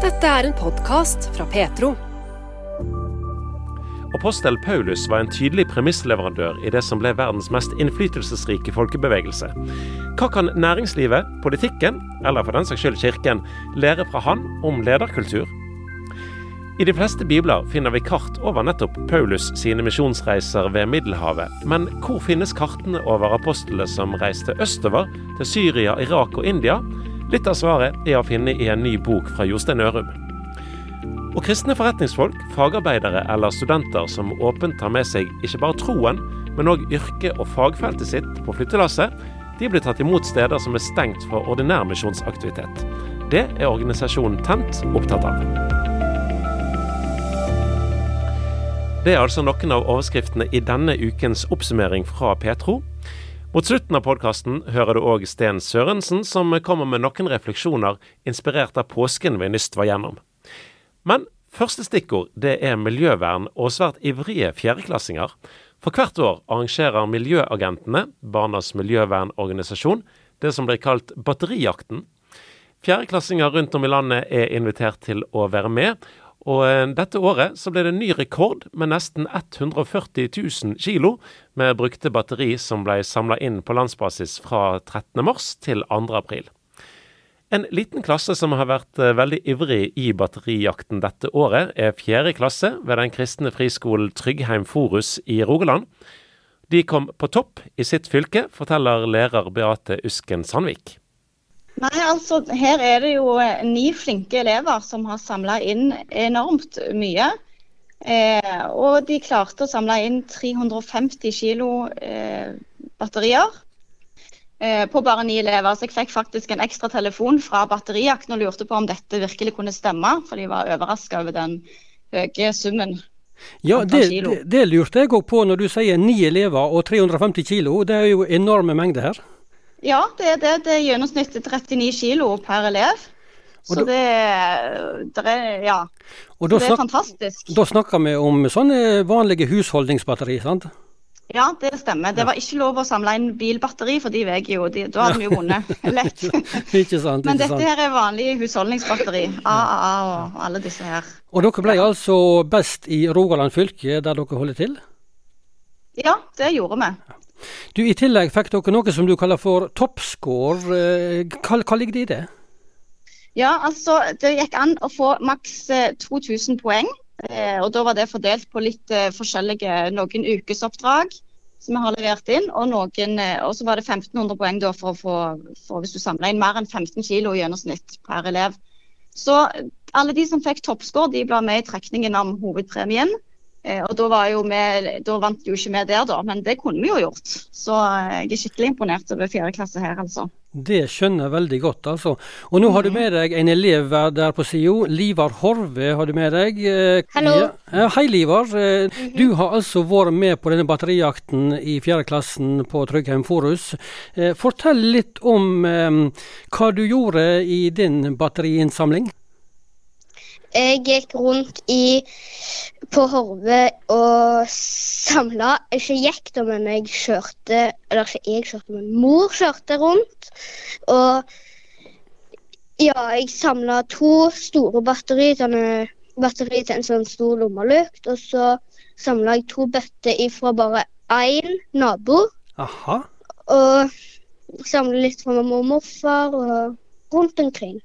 Dette er en podkast fra Petro. Apostel Paulus var en tydelig premissleverandør i det som ble verdens mest innflytelsesrike folkebevegelse. Hva kan næringslivet, politikken, eller for den saks skyld kirken, lære fra han om lederkultur? I de fleste bibler finner vi kart over nettopp Paulus sine misjonsreiser ved Middelhavet. Men hvor finnes kartene over apostlene som reiste østover, til Syria, Irak og India? Litt av svaret er å finne i en ny bok fra Jostein Ørum. Og kristne forretningsfolk, fagarbeidere eller studenter som åpent tar med seg ikke bare troen, men òg yrket og fagfeltet sitt på flyttelasset, de blir tatt imot steder som er stengt for ordinær misjonsaktivitet. Det er organisasjonen Tent opptatt av. Det er altså noen av overskriftene i denne ukens oppsummering fra Petro. Mot slutten av podkasten hører du òg Sten Sørensen, som kommer med noen refleksjoner inspirert av påsken vi nyst var gjennom. Men første stikkord det er miljøvern og svært ivrige fjerdeklassinger. For hvert år arrangerer Miljøagentene, Barnas miljøvernorganisasjon, det som blir kalt Batterijakten. Fjerdeklassinger rundt om i landet er invitert til å være med, og eh, dette året så ble det ny rekord med nesten 140 000 kilo med brukte batteri som ble samla inn på landsbasis fra 13.3 til 2.4. En liten klasse som har vært eh, veldig ivrig i batterijakten dette året, er fjerde klasse ved den kristne friskolen Tryggheim Forus i Rogaland. De kom på topp i sitt fylke, forteller lærer Beate Usken Sandvik. Nei, altså Her er det jo eh, ni flinke elever som har samla inn enormt mye. Eh, og de klarte å samle inn 350 kilo eh, batterier eh, på bare ni elever. Så jeg fikk faktisk en ekstra telefon fra batterijakten og lurte på om dette virkelig kunne stemme, for de var overraska over den høye summen. Ja, det, det, det lurte jeg òg på når du sier ni elever og 350 kilo. Det er jo enorme mengder her. Ja, det er det. Det er gjennomsnittet 39 kilo per elev. Så da, det, det, er, ja. det er snak, fantastisk. Da snakker vi om sånne vanlige husholdningsbatteri, sant? Ja, det stemmer. Det var ikke lov å samle inn bilbatteri, for de veier jo de, Da hadde vi jo vunnet lett. ikke sant, Men dette her er vanlig husholdningsbatteri. AAA og alle disse her. Og dere ble altså best i Rogaland fylke, der dere holder til? Ja, det gjorde vi. Du, I tillegg fikk dere noe som du kaller for toppscore. Hva, hva ligger det i det? Ja, altså Det gikk an å få maks 2000 poeng. Eh, og Da var det fordelt på litt eh, forskjellige noen ukesoppdrag som vi har levert inn. Og, eh, og så var det 1500 poeng da for å få for hvis du samla inn mer enn 15 kg i gjennomsnitt per elev. Så alle de som fikk toppscore, de ble med i trekningen om hovedpremien. Eh, og da, vi, da, vant jo ikke vi der, da, men det kunne vi jo gjort. Så eh, jeg er skikkelig imponert over fjerde klasse her, altså. Det skjønner jeg veldig godt, altså. Og nå har du med deg en elev der på SIO. Livar Horve har du med deg. Eh, Hallo. Ja, hei, Livar. Du har altså vært med på denne batterijakten i fjerde klassen på Tryggheim Forus. Fortell litt om hva du gjorde i din batteriinnsamling. Jeg gikk rundt i, på Horve og samla Ikke gikk da, men jeg kjørte Eller ikke jeg kjørte, men mor kjørte rundt. Og ja, jeg samla to store batteri, sånne batteri til en sånn stor lommelykt. Og så samla jeg to bøtter ifra bare én nabo. Aha. Og samla litt fra mamma og morfar og rundt omkring.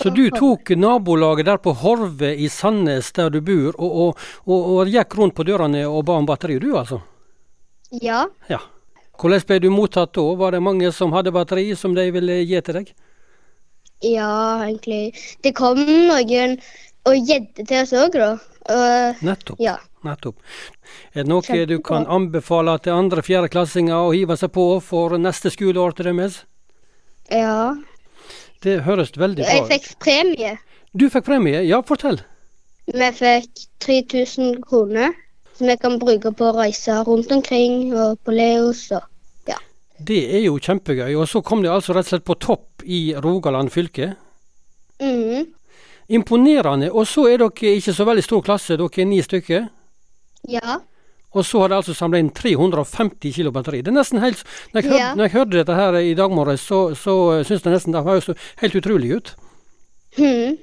Så du tok nabolaget der på Horve i Sandnes, der du bor, og, og, og, og gikk rundt på dørene og ba om batteri, du altså? Ja. ja. Hvordan ble du mottatt da? Var det mange som hadde batteri som de ville gi til deg? Ja, egentlig. Det kom noen og gjedde til oss òg, da. Og, Nettopp. Ja. Nettopp. Er det noe du kan anbefale til andre fjerdeklassinger å hive seg på for neste skoleår til deres? Ja. Det høres veldig bra ut. Jeg fikk premie. Du fikk premie? Ja, fortell. Vi fikk 3000 kroner som vi kan bruke på å reise rundt omkring og på Leos og ja. Det er jo kjempegøy. Og så kom de altså rett og slett på topp i Rogaland fylke. Mm. Imponerende. Og så er dere ikke så veldig stor klasse, dere er ni stykker? Ja. Og så har de altså samla inn 350 kg batteri. Det er nesten helt, når jeg, hørte, ja. når jeg hørte dette her i dag morges, så, så syns jeg nesten det høres helt utrolig ut. Mm.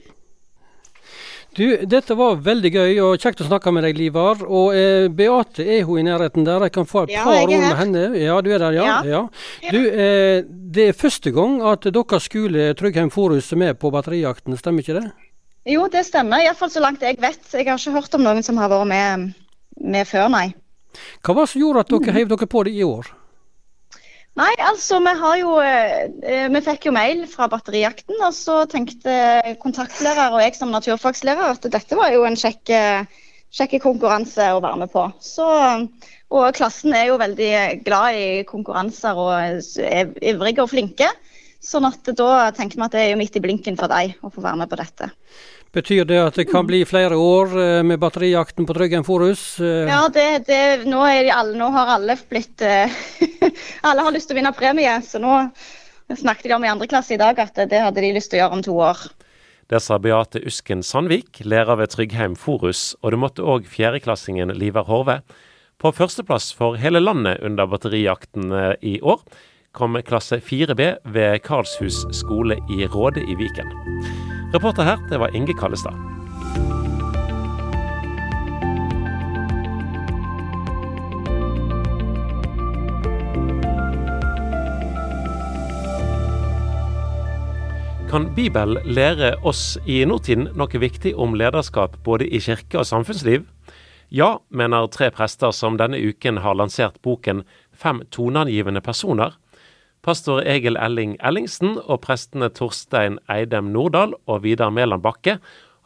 Du, dette var veldig gøy og kjekt å snakke med deg, Livar. Og eh, Beate, er hun i nærheten der? Jeg kan få et Ja, par ord med henne. Ja, du er der, ja. Ja. ja. Du, eh, det er første gang at deres skole Tryggheim Forus er med på batterijakten, stemmer ikke det? Jo, det stemmer. Iallfall så langt jeg vet. Jeg har ikke hørt om noen som har vært med, med før, nei. Hva var det som gjorde at Mm. dere heiv dere på det i år? Nei, altså vi har jo eh, eh, Vi fikk jo mail fra batterijakten, og så tenkte kontaktlærer og jeg som naturfagslærer at dette var jo en kjekk, eh, kjekk konkurranse å være med på. Så, og klassen er jo veldig glad i konkurranser og er ivrige og flinke. Sånn at da tenkte vi at det er jo midt i blinken for deg å få være med på dette. Betyr det at det kan bli flere år eh, med batterijakten på Tryggheim Forus? Eh, Ja, det, det, nå, er de alle, nå har alle blitt eh, Alle har lyst til å vinne premie, så nå snakket de om i andre klasse i dag at det hadde de lyst til å gjøre om to år. Det sa Beate Usken Sandvik, lærer ved Tryggheim Forus, og det måtte òg fjerdeklassingen Livar Horve. På førsteplass for hele landet under batterijakten i år kom klasse 4B ved Karlshus skole i Råde i Viken. Reporter her, det var Inge Kallestad. Kan Bibelen lære oss i nåtiden noe viktig om lederskap både i kirke og samfunnsliv? Ja, mener tre prester som denne uken har lansert boken Fem toneangivende personer. Pastor Egil Elling Ellingsen og prestene Torstein Eidem Nordahl og Vidar Mæland Bakke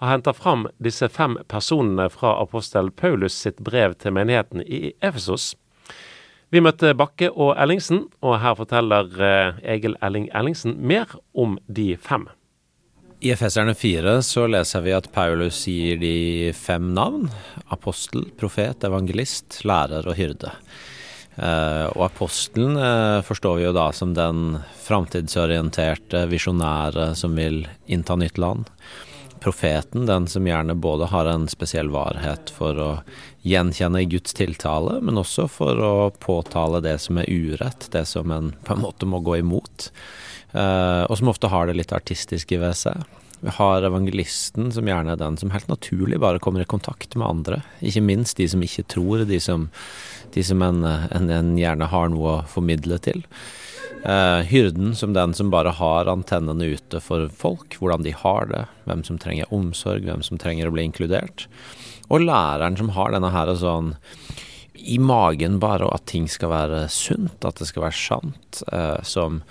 har henta fram disse fem personene fra apostel Paulus sitt brev til menigheten i Efesos. Vi møtte Bakke og Ellingsen, og her forteller eh, Egil Elling Ellingsen mer om de fem. I Efeserne 4 så leser vi at Paulus gir de fem navn. Apostel, profet, evangelist, lærer og hyrde. Eh, og apostelen eh, forstår vi jo da som den framtidsorienterte, visjonære som vil innta nytt land. Profeten, den som gjerne både har en spesiell varhet for å gjenkjenne Guds tiltale, men også for å påtale det som er urett, det som en på en måte må gå imot. Eh, og som ofte har det litt artistiske ved seg. Vi har evangelisten, som gjerne er den som helt naturlig bare kommer i kontakt med andre. Ikke minst de som ikke tror, de som, de som en, en, en gjerne har noe å formidle til. Eh, hyrden som den som bare har antennene ute for folk, hvordan de har det, hvem som trenger omsorg, hvem som trenger å bli inkludert. Og læreren som har denne her sånn i magen bare, og at ting skal være sunt, at det skal være sant. Eh, som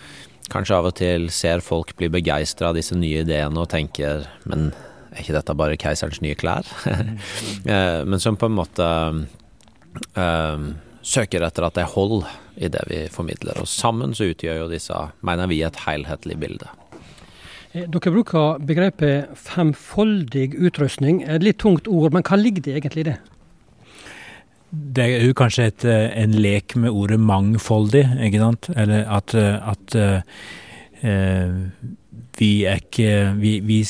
kanskje av og til ser folk bli begeistra av disse nye ideene og tenker men er ikke dette bare keiserens nye klær? eh, men som på en måte um, søker etter at det er hold i det vi formidler. Og sammen så utgjør jo disse, mener vi, et helhetlig bilde. Eh, Dere bruker begrepet femfoldig utrustning. Et litt tungt ord, men hva ligger det egentlig i det? Det er jo kanskje et, eh, en lek med ordet mangfoldig, ikke sant? Eller at, eh, at eh, vi er ikke vi, vi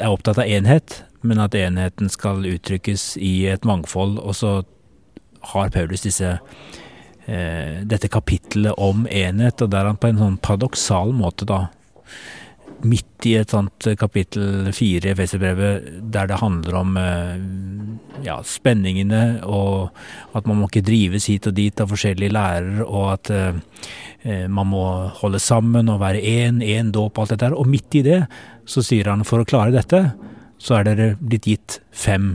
er opptatt av enhet, men at enheten skal uttrykkes i et mangfold. Og så har Paulus disse eh, dette kapittelet om enhet, og der han på en sånn paradoksal måte da midt i et sånt kapittel fire i Efeserbrevet, der det handler om eh, ja, spenningene, og at man må ikke drives hit og dit av forskjellige lærere, og at eh, eh, man må holde sammen og være én, én dåp og alt dette her. Og midt i det så sier han for å klare dette, så er dere blitt gitt fem.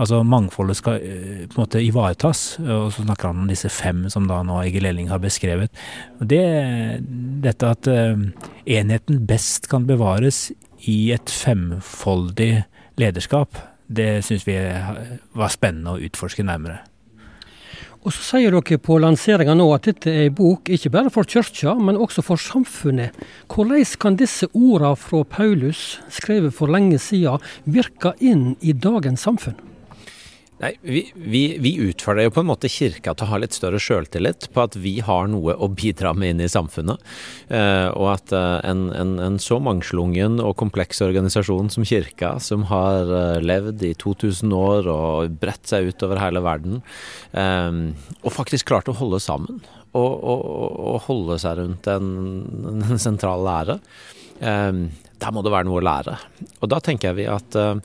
Altså mangfoldet skal eh, på en måte ivaretas, og så snakker han om disse fem som da nå Egil Elling har beskrevet. Og det, dette at eh, enheten best kan bevares i et femfoldig lederskap, det syns vi var spennende å utforske nærmere. Og så sier dere på lanseringa nå at dette er en bok ikke bare for kirka, men også for samfunnet. Hvordan kan disse ordene fra Paulus, skrevet for lenge siden, virke inn i dagens samfunn? Nei, vi, vi, vi utfordrer jo på en måte kirka til å ha litt større sjøltillit på at vi har noe å bidra med inn i samfunnet. Eh, og at eh, en, en, en så mangslungen og kompleks organisasjon som kirka, som har eh, levd i 2000 år og bredt seg ut over hele verden, og faktisk klart å holde sammen. Og, og, og holde seg rundt en, en sentral lære. Eh, der må det være noe å lære. Og da tenker vi at uh,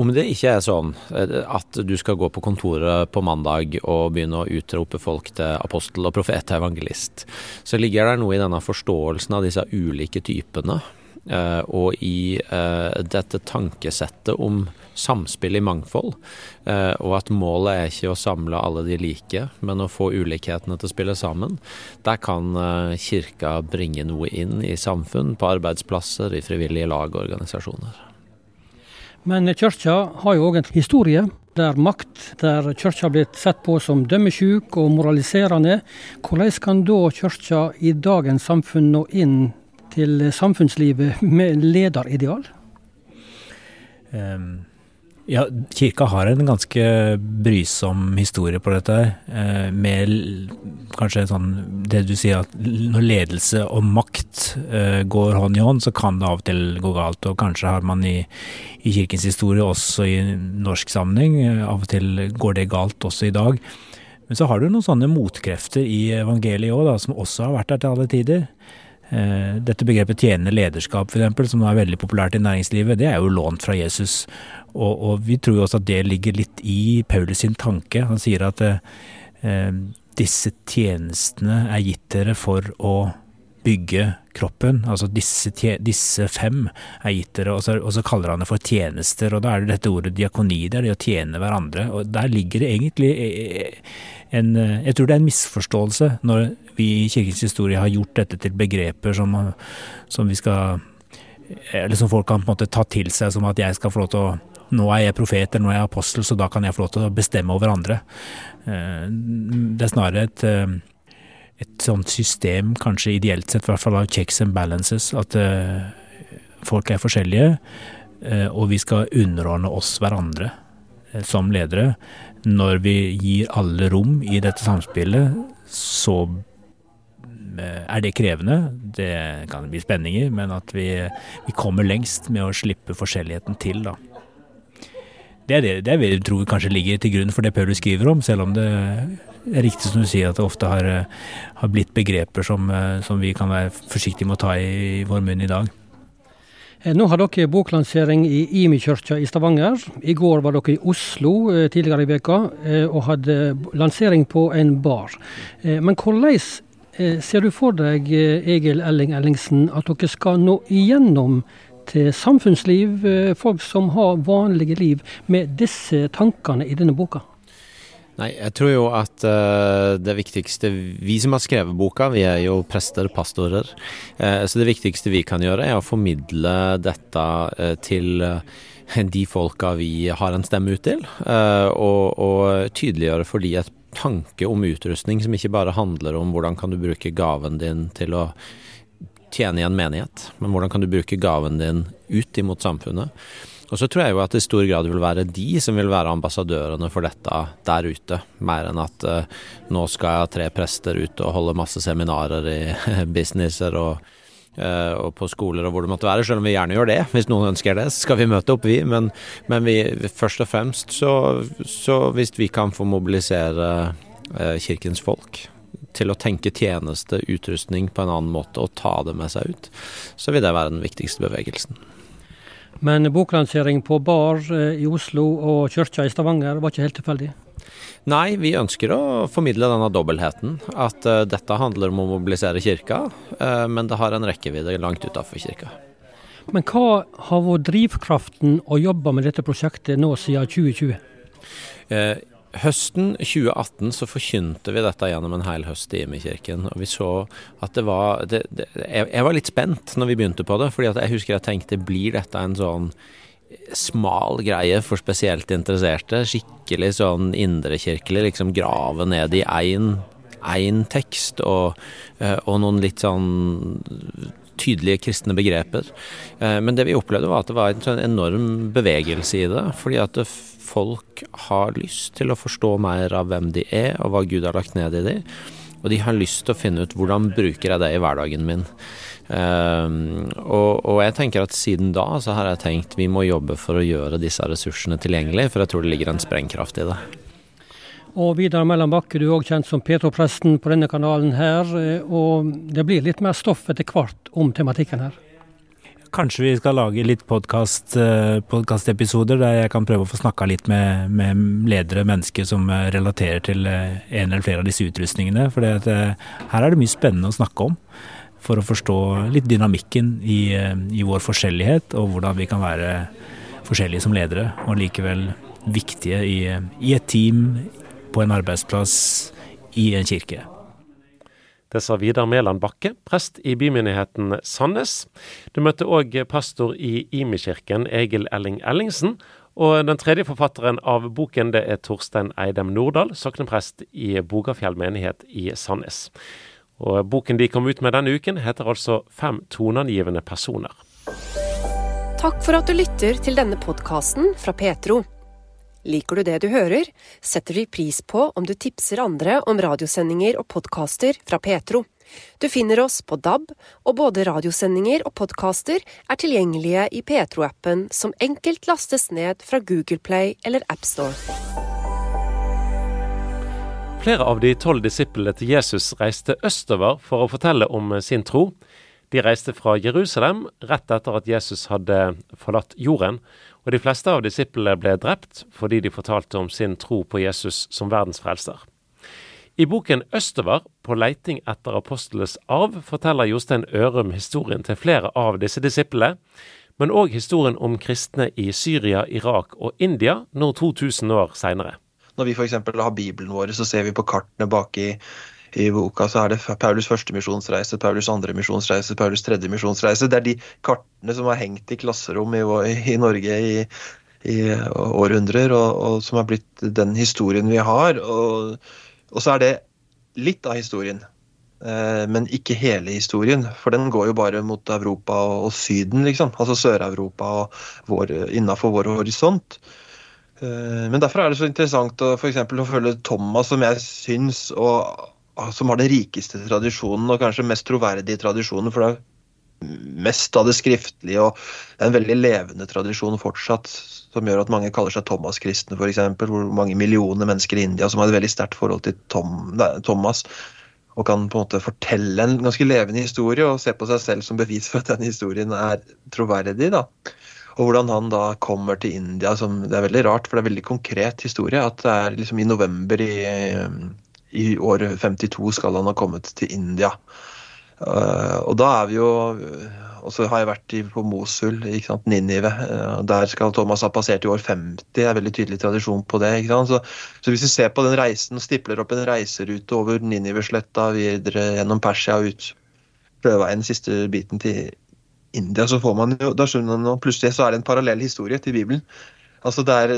om det ikke er sånn at du skal gå på kontoret på mandag og begynne å utrope folk til apostel og profet og evangelist, så ligger det noe i denne forståelsen av disse ulike typene Eh, og i eh, dette tankesettet om samspill i mangfold, eh, og at målet er ikke å samle alle de like, men å få ulikhetene til å spille sammen, der kan kirka bringe noe inn i samfunn, på arbeidsplasser, i frivillige lag og organisasjoner. Men kirka har jo òg en historie der makt, der kirka har blitt sett på som dømmesjuk og moraliserende. Hvordan kan da kirka i dagens samfunn nå inn til samfunnslivet med lederideal? Um, ja, kirka har en ganske brysom historie på dette. Uh, med kanskje sånn det du sier at når ledelse og makt uh, går hånd i hånd, så kan det av og til gå galt. Og kanskje har man i, i kirkens historie, også i norsk sammenheng, uh, av og til går det galt også i dag. Men så har du noen sånne motkrefter i evangeliet òg, som også har vært der til alle tider. Eh, dette begrepet tjenende lederskap, f.eks., som er veldig populært i næringslivet, det er jo lånt fra Jesus. Og, og vi tror også at det ligger litt i Paulus sin tanke. Han sier at eh, disse tjenestene er gitt dere for å bygge kroppen. Altså disse, disse fem er gitt dere, og og så, kaller han det for tjenester. Og da er det dette ordet diakoni, det er det å tjene hverandre. Og der ligger det egentlig eh, en Jeg tror det er en misforståelse når vi i kirkens historie har gjort dette til begreper som, som vi skal Eller som folk kan på en måte ta til seg som at jeg skal få lov til å nå er jeg profet eller nå er jeg apostel, så da kan jeg få lov til å bestemme over andre. Eh, det er snarere et, eh, et sånt system, kanskje ideelt sett, i hvert fall av checks and balances, at eh, folk er forskjellige, og vi skal underordne oss hverandre som ledere. Når vi gir alle rom i dette samspillet, så Eh, er det krevende. Det kan bli spenninger, men at vi, vi kommer lengst med å slippe forskjelligheten til, da. Det er det, det vi tror kanskje ligger til grunn for det Paulus skriver om, selv om det er riktig som du sier at det ofte har, har blitt begreper som, eh, som, vi kan være forsiktige med å ta i, vår munn i dag. Eh, nå har dere boklansering i Imi-kirka i Stavanger. I går var dere i Oslo tidligere i veka og hadde lansering på en bar. Men hvordan Eh, ser du for deg, eh, Egil Elling Ellingsen, at dere skal nå igjennom til samfunnsliv, eh, folk som har vanlige liv, med disse tankene i denne boka? Nei, jeg tror jo at uh, det viktigste Vi som har skrevet boka, vi er jo prester, pastorer. Uh, så det viktigste vi kan gjøre, er å formidle dette uh, til de folka vi har en stemme ut til. Og, og tydeliggjøre for de et tanke om utrustning som ikke bare handler om hvordan kan du bruke gaven din til å tjene i en menighet, men hvordan kan du bruke gaven din ut imot samfunnet. Og så tror jeg jo at det i stor grad vil være de som vil være ambassadørene for dette der ute, mer enn at uh, nå skal jeg ha tre prester ut og holde masse seminarer i businesser og uh, og på skoler og hvor det måtte være, selv om vi gjerne gjør det. Hvis noen ønsker det, så skal vi møte opp, vi. Men, men vi, først og fremst så, så, hvis vi kan få mobilisere uh, kirkens folk til å tenke tjeneste, utrustning på en annen måte og ta det med seg ut, så vil det være den viktigste bevegelsen. Men boklansering på bar eh, i Oslo og kirka i Stavanger var ikke helt tilfeldig? Nei, vi ønsker å formidle denne dobbeltheten. At uh, dette handler om å mobilisere kirka, uh, men det har en rekkevidde langt utafor kirka. Men hva har vært drivkraften å jobbe med dette prosjektet nå siden 2020? Uh, høsten 2018 så forkynte vi dette gjennom en hel høst i Imekirken. Og vi så at det var det, det, jeg, var litt spent når vi begynte på det, fordi jeg husker jeg tenkte blir dette en sånn smal greie for spesielt interesserte. Skikkelig sånn indrekirkelig, liksom grave ned i én tekst og, eh, og, noen litt sånn tydelige kristne begreper. Eh, men det vi opplevde var at det var en sånn enorm bevegelse i det. Fordi at folk har lyst til å forstå mer av hvem de er, og hva Gud har lagt ned i dem. Og de har lyst til å finne ut hvordan bruker jeg det i hverdagen min. Um, og, og, jeg tenker at siden da så har jeg tenkt vi må jobbe for å gjøre disse ressursene tilgjengelige, for jeg tror det ligger en sprengkraft i det. Og Vidar Mellan Bakke, du er òg kjent som Petropresten på denne kanalen her. Og det blir litt mer stoff etter hvert om tematikken her? Kanskje vi skal lage litt podkastepisoder der jeg kan prøve å få snakka litt med, med, ledere, mennesker som relaterer til en eller flere av disse utrustningene. For her er det mye spennende å snakke om. For å forstå litt dynamikken i, i vår forskjellighet, og hvordan vi kan være forskjellige som ledere, og likevel viktige i, i et team, på en arbeidsplass, i en kirke. Det sa Vidar Mæland Bakke, prest i bymenigheten Sandnes. Du møtte òg pastor i Imi-kirken, Egil Elling Ellingsen. Og den tredje forfatteren av boken det er Torstein Eidem Nordahl, sokneprest i Bogafjell menighet i Sandnes. Og Boken de kom ut med denne uken, heter altså Fem toneangivende personer. Takk for at du lytter til denne podkasten fra Petro. Liker du det du hører, setter vi pris på om du tipser andre om radiosendinger og podkaster fra Petro. Du finner oss på DAB, og både radiosendinger og podkaster er tilgjengelige i Petro-appen, som enkelt lastes ned fra Google Play eller AppStore. Flere av de tolv disiplene til Jesus reiste østover for å fortelle om sin tro. De reiste fra Jerusalem rett etter at Jesus hadde forlatt jorden, og de fleste av disiplene ble drept fordi de fortalte om sin tro på Jesus som verdens frelser. I boken 'Østover på leiting etter apostlenes arv' forteller Jostein Ørum historien til flere av disse disiplene, men òg historien om kristne i Syria, Irak og India nå 2000 år seinere. Når vi f.eks. har Bibelen vår, så ser vi på kartene bak i boka så er det Paulus første misjonsreise, Paulus andre misjonsreise, Paulus tredje misjonsreise. Det er de kartene som har hengt i klasserom i, i Norge i, i århundrer, og, og, som har blitt den historien vi har. Og, og så er det litt av historien, eh, men ikke hele historien. For den går jo bare mot Europa og, og Syden, liksom. Altså Sør-Europa og vår, innafor vår horisont. Eh, men derfor er det så interessant å, for å følge Thomas, som jeg syns og som har den rikeste tradisjonen og kanskje mest troverdige tradisjonen. For det er mest av det skriftlige og en veldig levende tradisjon fortsatt som gjør at mange kaller seg Thomas-kristne, f.eks. Hvor mange millioner mennesker i India som har et veldig sterkt forhold til Tom, nei, Thomas. Og kan på en måte fortelle en ganske levende historie og se på seg selv som bevis for at den historien er troverdig. da. Og hvordan han da kommer til India. Som, det er veldig rart, for det er veldig konkret historie. At det er liksom i november i i år 52 skal han ha kommet til India. Uh, og da er vi jo Og så har jeg vært på Mosul, ikke sant, Ninive. Uh, der skal Thomas ha passert i år 50. Det er veldig tydelig tradisjon på det. ikke sant, så, så, hvis vi ser på den reisen, og stipler opp en reiserute over Ninivesletta videre gjennom Persia og ut prøveveien, siste biten til India, så får man jo, da skjønner man plutselig så er det en parallell historie til Bibelen. Altså det er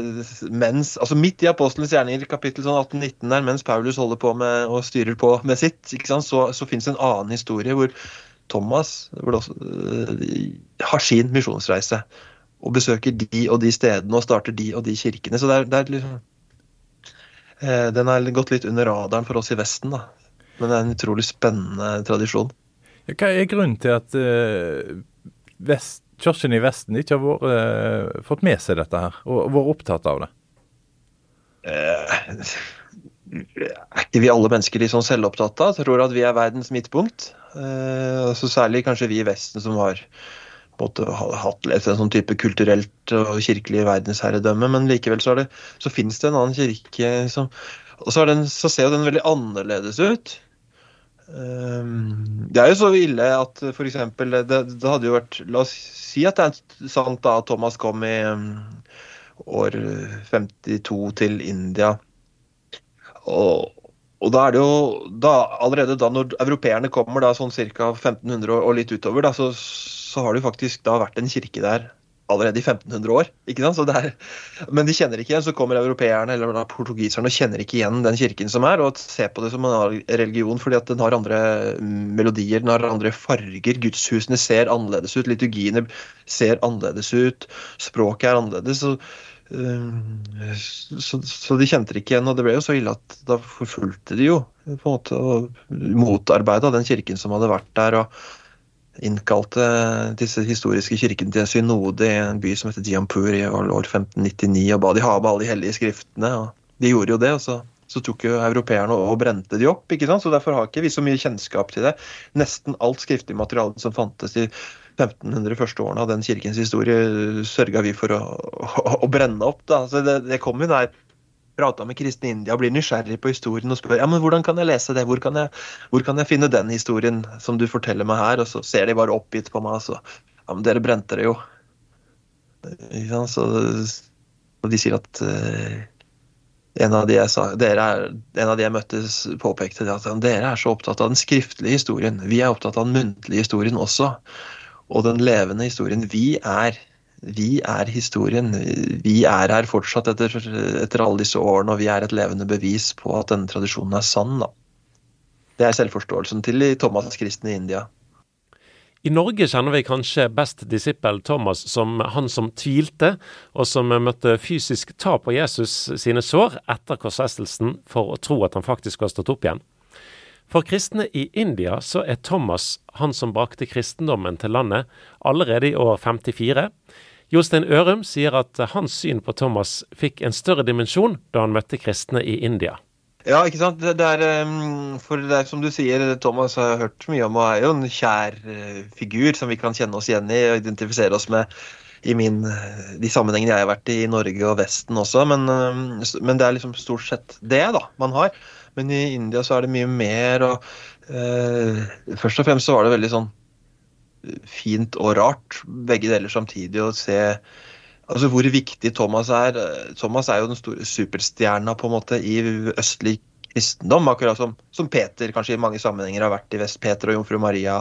mens, altså Midt i Apostlenes gjerninger, kapittel sånn 18-19 der, mens Paulus holder på med og styrer på med sitt, ikke sant, så, så fins en annen historie hvor Thomas hvor også, uh, har sin misjonsreise. Og besøker de og de stedene og starter de og de kirkene. Så det er, det er liksom Den har gått litt under radaren for oss i Vesten, da. Men det er en utrolig spennende tradisjon. Hva er grunnen til at uh, vest kirken i Vesten ikke har vært, uh, fått med seg dette her, og vært opptatt av det? Uh, er ikke vi alle mennesker litt sånn selvopptatte? Tror at vi er verdens midtpunkt. Uh, altså særlig kanskje vi i Vesten som har måte, hatt en sånn type kulturelt og kirkelig verdensherredømme, men likevel så, det, så finnes det en annen kirke som Og så, den, så ser den veldig annerledes ut. Ehm, det er jo så ille at f.eks. Det, det hadde jo vært La oss si at det er sant da Thomas kom i um, år 52 til India. Og, og da er det jo da, Allerede da når europeerne kommer da sånn ca. 1500 og litt utover, da, så, så har det jo faktisk da vært en kirke der allerede i 1500 år. ikke? Er, men de kjenner ikke igjen. Så kommer europeerne eller portugiserne og kjenner ikke igjen den kirken som er, og ser på det som en religion fordi at den har andre melodier, den har andre farger. Gudshusene ser annerledes ut, liturgiene ser annerledes ut, språket er annerledes. Så, uh, så, så, de kjente det ikke igjen, og det ble jo så ille at da forfulgte de jo på en måte og motarbeida den kirken som hadde vært der. og innkalte disse historiske kirkene til en synode i en by som heter Diampur i år 1599, og ba de ha med alle de hellige skriftene. og De gjorde jo det, og så, så tok jo europeerne og brente de opp. ikke sant? Så Derfor har ikke vi så mye kjennskap til det. Nesten alt skriftlig materiale som fantes i 1500 første årene av den kirkens historie sørga vi for å, å, å, brenne opp. Da. Så det, det kom jo der prata med kristne India, blir nysgjerrig på historien og spør ja, men hvordan kan jeg lese det, hvor kan jeg, hvor kan jeg finne den historien som du forteller meg her? Og så ser de bare oppgitt på meg, og så ja, men dere brente det jo. Så, og de sier at uh, en av de jeg, sa, er, en av de jeg møtte, påpekte det at dere er så opptatt av den skriftlige historien. Vi er opptatt av den muntlige historien også. Og den levende historien. Vi er, vi er historien. Vi er her fortsatt etter, etter, alle disse årene, og vi er et levende bevis på at denne tradisjonen er sann. Da. Det er selvforståelsen til Thomas kristne i India. I Norge kjenner vi kanskje best disippel Thomas som han som tvilte, og som møtte fysisk tap av Jesus sine sår etter korsfestelsen for å tro at han faktisk har stått opp igjen. For kristne i India så er Thomas han som brakte kristendommen til landet allerede i år 54. Jostein Ørum sier at hans syn på Thomas fikk en større dimensjon da han møtte kristne i India. Ja, ikke sant. Det er, for det er som du sier, Thomas har hørt mye om og er jo en kjær eh, figur som vi kan kjenne oss igjen i og identifisere oss med i min, de sammenhengene jeg har vært i i Norge og Vesten også. Men, men, det er liksom stort sett det da, man har. Men i India så er det mye mer. og eh, Først og fremst så var det veldig sånn fint og rart, begge deler samtidig, å se altså hvor viktig Thomas er. Thomas er jo den store superstjerna på en måte i østlig kristendom, akkurat som, som, Peter kanskje i mange sammenhenger har vært i vest. Peter og jomfru Maria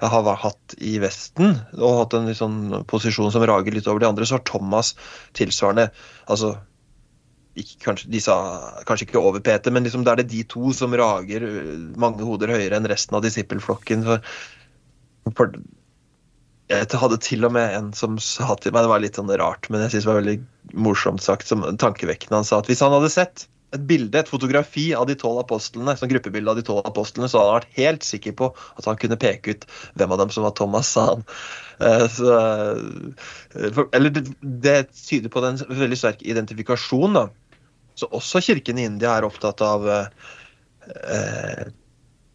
har hatt i Vesten og hatt en sånn posisjon som rager litt over de andre. Så har Thomas tilsvarende altså kanskje, sa kanskje ikke over Peter, men liksom, det er det de to som rager mange hoder høyere enn resten av disippelflokken. For, for jeg hadde til og med en som sa til meg, det var litt sånn rart, men jeg synes det var veldig morsomt sagt, som tankevekkende. Han sa at hvis han hadde sett et bilde, et fotografi av de tolv apostlene, sånn gruppebilde av de tolv apostlene, så hadde han vært helt sikker på at han kunne peke ut hvem av dem som var Thomas, sa han. Eh, så, eh, eller det, tyder på en veldig sterk identifikasjon, da. Så også kirken i India er opptatt av eh,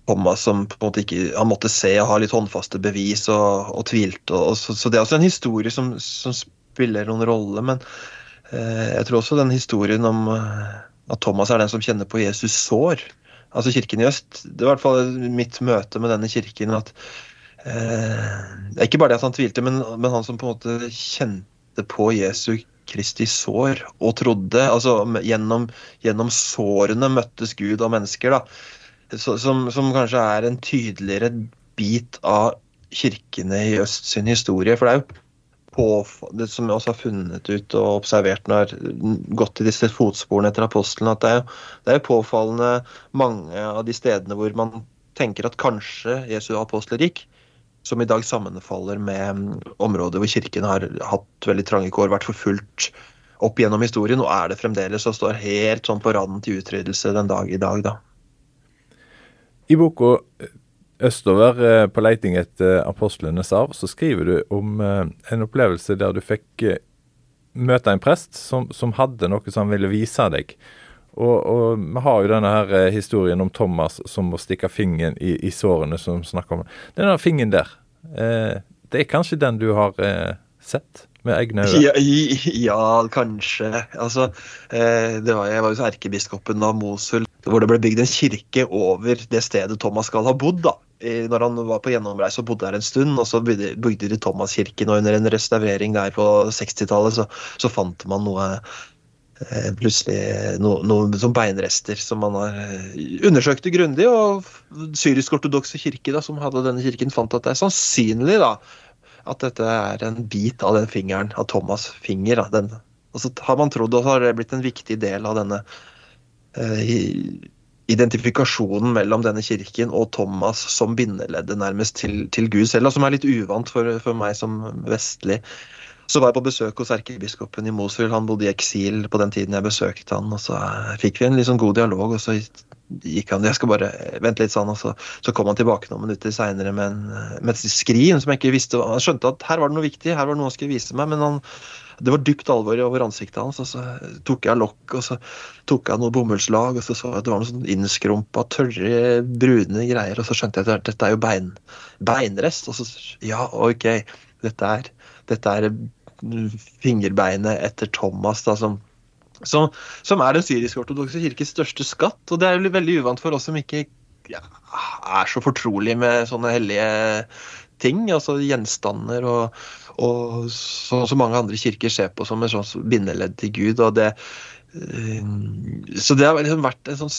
Thomas som på en måte ikke Han måtte se og ha litt håndfaste bevis og, og tvilte. Og, så, så, det er også en historie som, som spiller noen rolle. Men eh, jeg tror også den historien om eh, at Thomas er den som kjenner på Jesus sår. Altså Kirken i øst. Det var i hvert fall mitt møte med denne kirken. at eh, Ikke bare det at han tvilte, men, men, han som på en måte kjente på Jesu Kristi sår og trodde. altså Gjennom, gjennom sårene møttes Gud og mennesker. da som, som, kanskje er en tydeligere bit av kirkene i øst sin historie. For det er jo på, det som jeg også har funnet ut og observert når jeg har gått i disse fotsporene etter apostelen, at det er, det er påfallende mange av de stedene hvor man tenker at kanskje Jesu apostler gikk, som i dag sammenfaller med områder hvor kirken har hatt veldig trange kår, vært forfulgt opp gjennom historien, og er det fremdeles og står helt sånn på randen til utryddelse den dag i dag, da. I boka eh, 'Østover eh, på leiting etter apostlenes arv' så skriver du om eh, en opplevelse der du fikk møte en prest som, som hadde noe som han ville vise deg. Og, og, vi har jo denne her historien om Thomas som må stikke fingeren i, i sårene som snakker om. Denne fingeren der, eh, det er kanskje den du har eh, sett? Med egne øyne? Ja, ja, kanskje. Altså, eh, var, jeg var jo så erkebiskopen av Mosul, hvor det ble bygd en kirke over det stedet Thomas skal ha bodd. da. Når han var på gjennomreise og bodde der en stund, og så bygde de Thomaskirken. Og under en restaurering der på 60-tallet så, så, fant man noe eh, plutselig noe, noe som beinrester som man har Undersøkt undersøkte grundig. Og syrisk-ortodokse kirke da, som hadde denne kirken, fant at det er sannsynlig da, at dette er en bit av den fingeren, av Thomas' finger. Den, og så har man trodd, og så har det blitt en viktig del av denne eh, identifikasjonen mellom denne kirken og Thomas som bindeleddet nærmest til, til Gud selv, og som er litt uvant for, for meg som vestlig. Så var jeg på besøk hos erkebiskopen i Mosul. Han bodde i eksil på den tiden jeg besøkte han, og så eh, fikk vi en sånn god dialog. og så gikk han, jeg skal bare vente litt sånn, og så, så kom han tilbake noen minutter seinere med, med et skrin som jeg ikke visste Han skjønte at her var det noe viktig, her var det noe han skulle vise meg, men han, det var dypt alvor over ansiktet hans. og Så tok jeg lokk, og så tok jeg noe bomullslag, og så så jeg at det var noe sånn innskrumpa, tørre, brune greier. Og så skjønte jeg at dette er jo bein, beinrest. Og så Ja, OK, dette er, dette er fingerbeinet etter Thomas, da, som, som, som er den syrisk-ortodokse kirkes største skatt. Og det er jo veldig uvant for oss som ikke ja, er så fortrolig med sånne hellige ting, altså gjenstander og, og så, så mange andre kirker ser på som et sånt bindeledd til Gud. og det eh, så det har liksom vært en sånn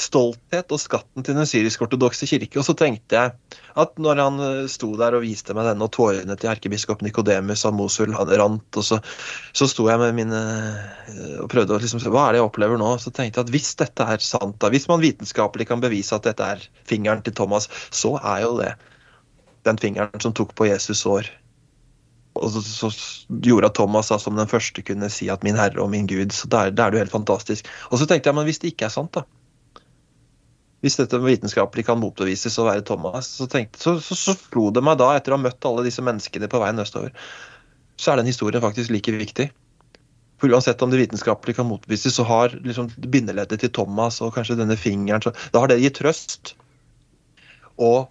stolthet og skatten til den syrisk-ortodokse kirke. Og så tenkte jeg at når han eh, sto der og viste meg denne, og tårene til erkebiskop Nikodemus av Mosul han rant, og så, så sto jeg med mine eh, og prøvde å liksom hva er det jeg opplever nå. Så tenkte jeg at hvis dette er sant, da, hvis man vitenskapelig kan bevise at dette er fingeren til Thomas, så er jo det den fingeren som tok på Jesus' sår. Og så, så, gjorde at Thomas da, som den første kunne si at 'min Herre og min Gud'. Så da er, det jo helt fantastisk. Og så tenkte jeg, men hvis det ikke er sant, da? Hvis dette vitenskapelig kan motbevises å være Thomas, så, tenkte, så, så, så slo det meg da, etter å ha møtt alle disse menneskene på veien østover, så er den historien faktisk like viktig. For uansett om det vitenskapelig kan motbevises, så har liksom bindeleddet til Thomas og kanskje denne fingeren så, Da har det gitt trøst og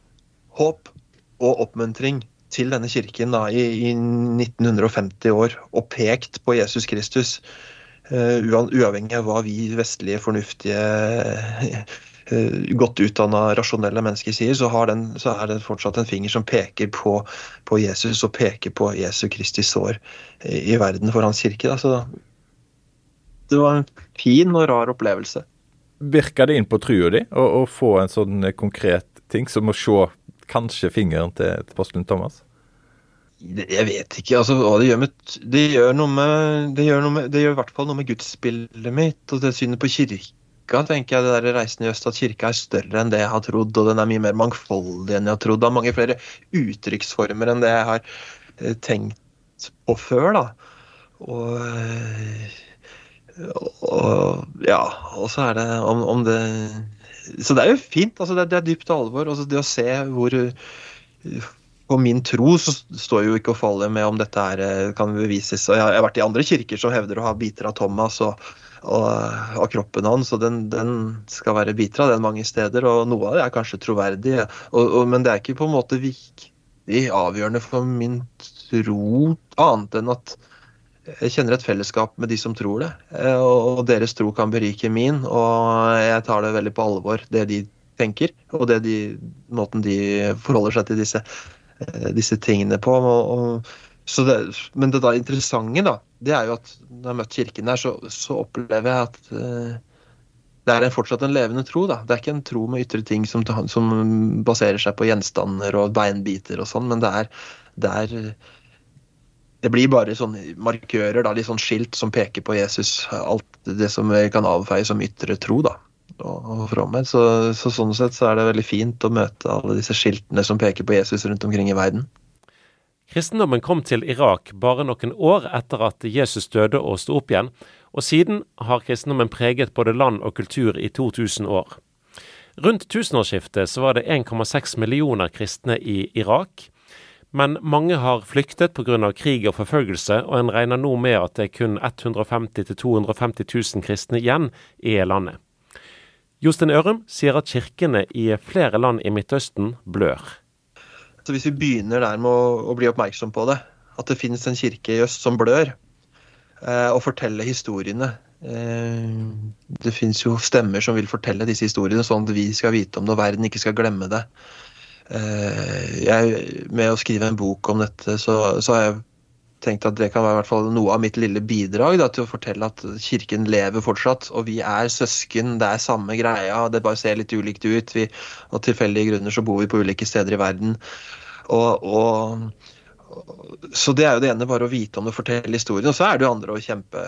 håp og oppmuntring til denne kirken da, i, i 1950 år og pekt på Jesus Kristus. Uh, uavhengig av hva vi vestlige, fornuftige godt utdanna, rasjonelle mennesker sier, så, den, så, er det fortsatt en finger som peker på, på Jesus og peker på Jesu Kristi sår i, i verden for hans kirke. Da. Så det var en fin og rar opplevelse. Virker det inn på trua di å, få en sånn konkret ting som å se kanskje fingeren til, til apostelen Thomas? Jeg vet ikke. altså hva Det gjør med, det gjør noe med, det gjør, noe med, det gjør i hvert fall noe med gudsbildet mitt og det synet på kirke kirka, tenker jeg, det der reisen i øst, at kirka er større enn det jeg har trodd, og den er mye mer mangfoldig enn jeg har trodd. Det er mange flere uttrykksformer enn det jeg har eh, tenkt på før, da. Og, og ja, og så er det om, om, det Så det er jo fint. altså Det, det er dypt alvor. Altså det å se hvor på min tro så står jo ikke og faller med om dette er, eh, kan bevises. og Jeg har vært i andre kirker som hevder å ha biter av Thomas. og av kroppen hans. og den, den, skal være biter av den mange steder. og Noe av det er kanskje troverdig, og, og, men det er ikke på en måte viktig avgjørende for min tro, annet enn at jeg kjenner et fellesskap med de som tror det. Eh, og, og deres tro kan berike min, og jeg tar det veldig på alvor, det de tenker, og det de, måten de forholder seg til disse, eh, disse tingene på. og, og det, men det da interessante, da, det er jo at når jeg har møtt kirken der, så, så opplever jeg at uh, det er en, fortsatt en levende tro. da. Det er ikke en tro med ytre ting som, som baserer seg på gjenstander og beinbiter og sånn, men det er, det er det blir bare sånne markører, da, litt sånn skilt som peker på Jesus. Alt det som vi kan avfeie som ytre tro. da, Så, så, sånn sett så er det veldig fint å møte alle disse skiltene som peker på Jesus rundt omkring i verden. Kristendommen kom til Irak bare noen år etter at Jesus døde og sto opp igjen, og siden har kristendommen preget både land og kultur i 2000 år. Rundt tusenårsskiftet så var det 1,6 millioner kristne i Irak. Men mange har flyktet pga. krig og forfølgelse, og en regner nå med at det er kun 150 000-250 000 kristne igjen i landet. Jostein Ørum sier at kirkene i flere land i Midtøsten blør. Hvis vi begynner der med å, å bli oppmerksom på det, at det finnes en kirke i øst som blør, eh, og fortelle historiene eh, Det finnes jo stemmer som vil fortelle disse historiene, sånn at vi skal vite om det, og verden ikke skal glemme det. Eh, jeg, med å skrive en bok om dette, så, så har jeg tenkt at det kan være noe av mitt lille bidrag da, til å fortelle at kirken lever fortsatt. Og vi er søsken, det er samme greia, det bare ser litt ulikt ut. Vi, av tilfeldige grunner så bor vi på ulike steder i verden. Og, og, så det er jo det ene, bare å vite om det, fortelle historien. Og så er det jo andre å kjempe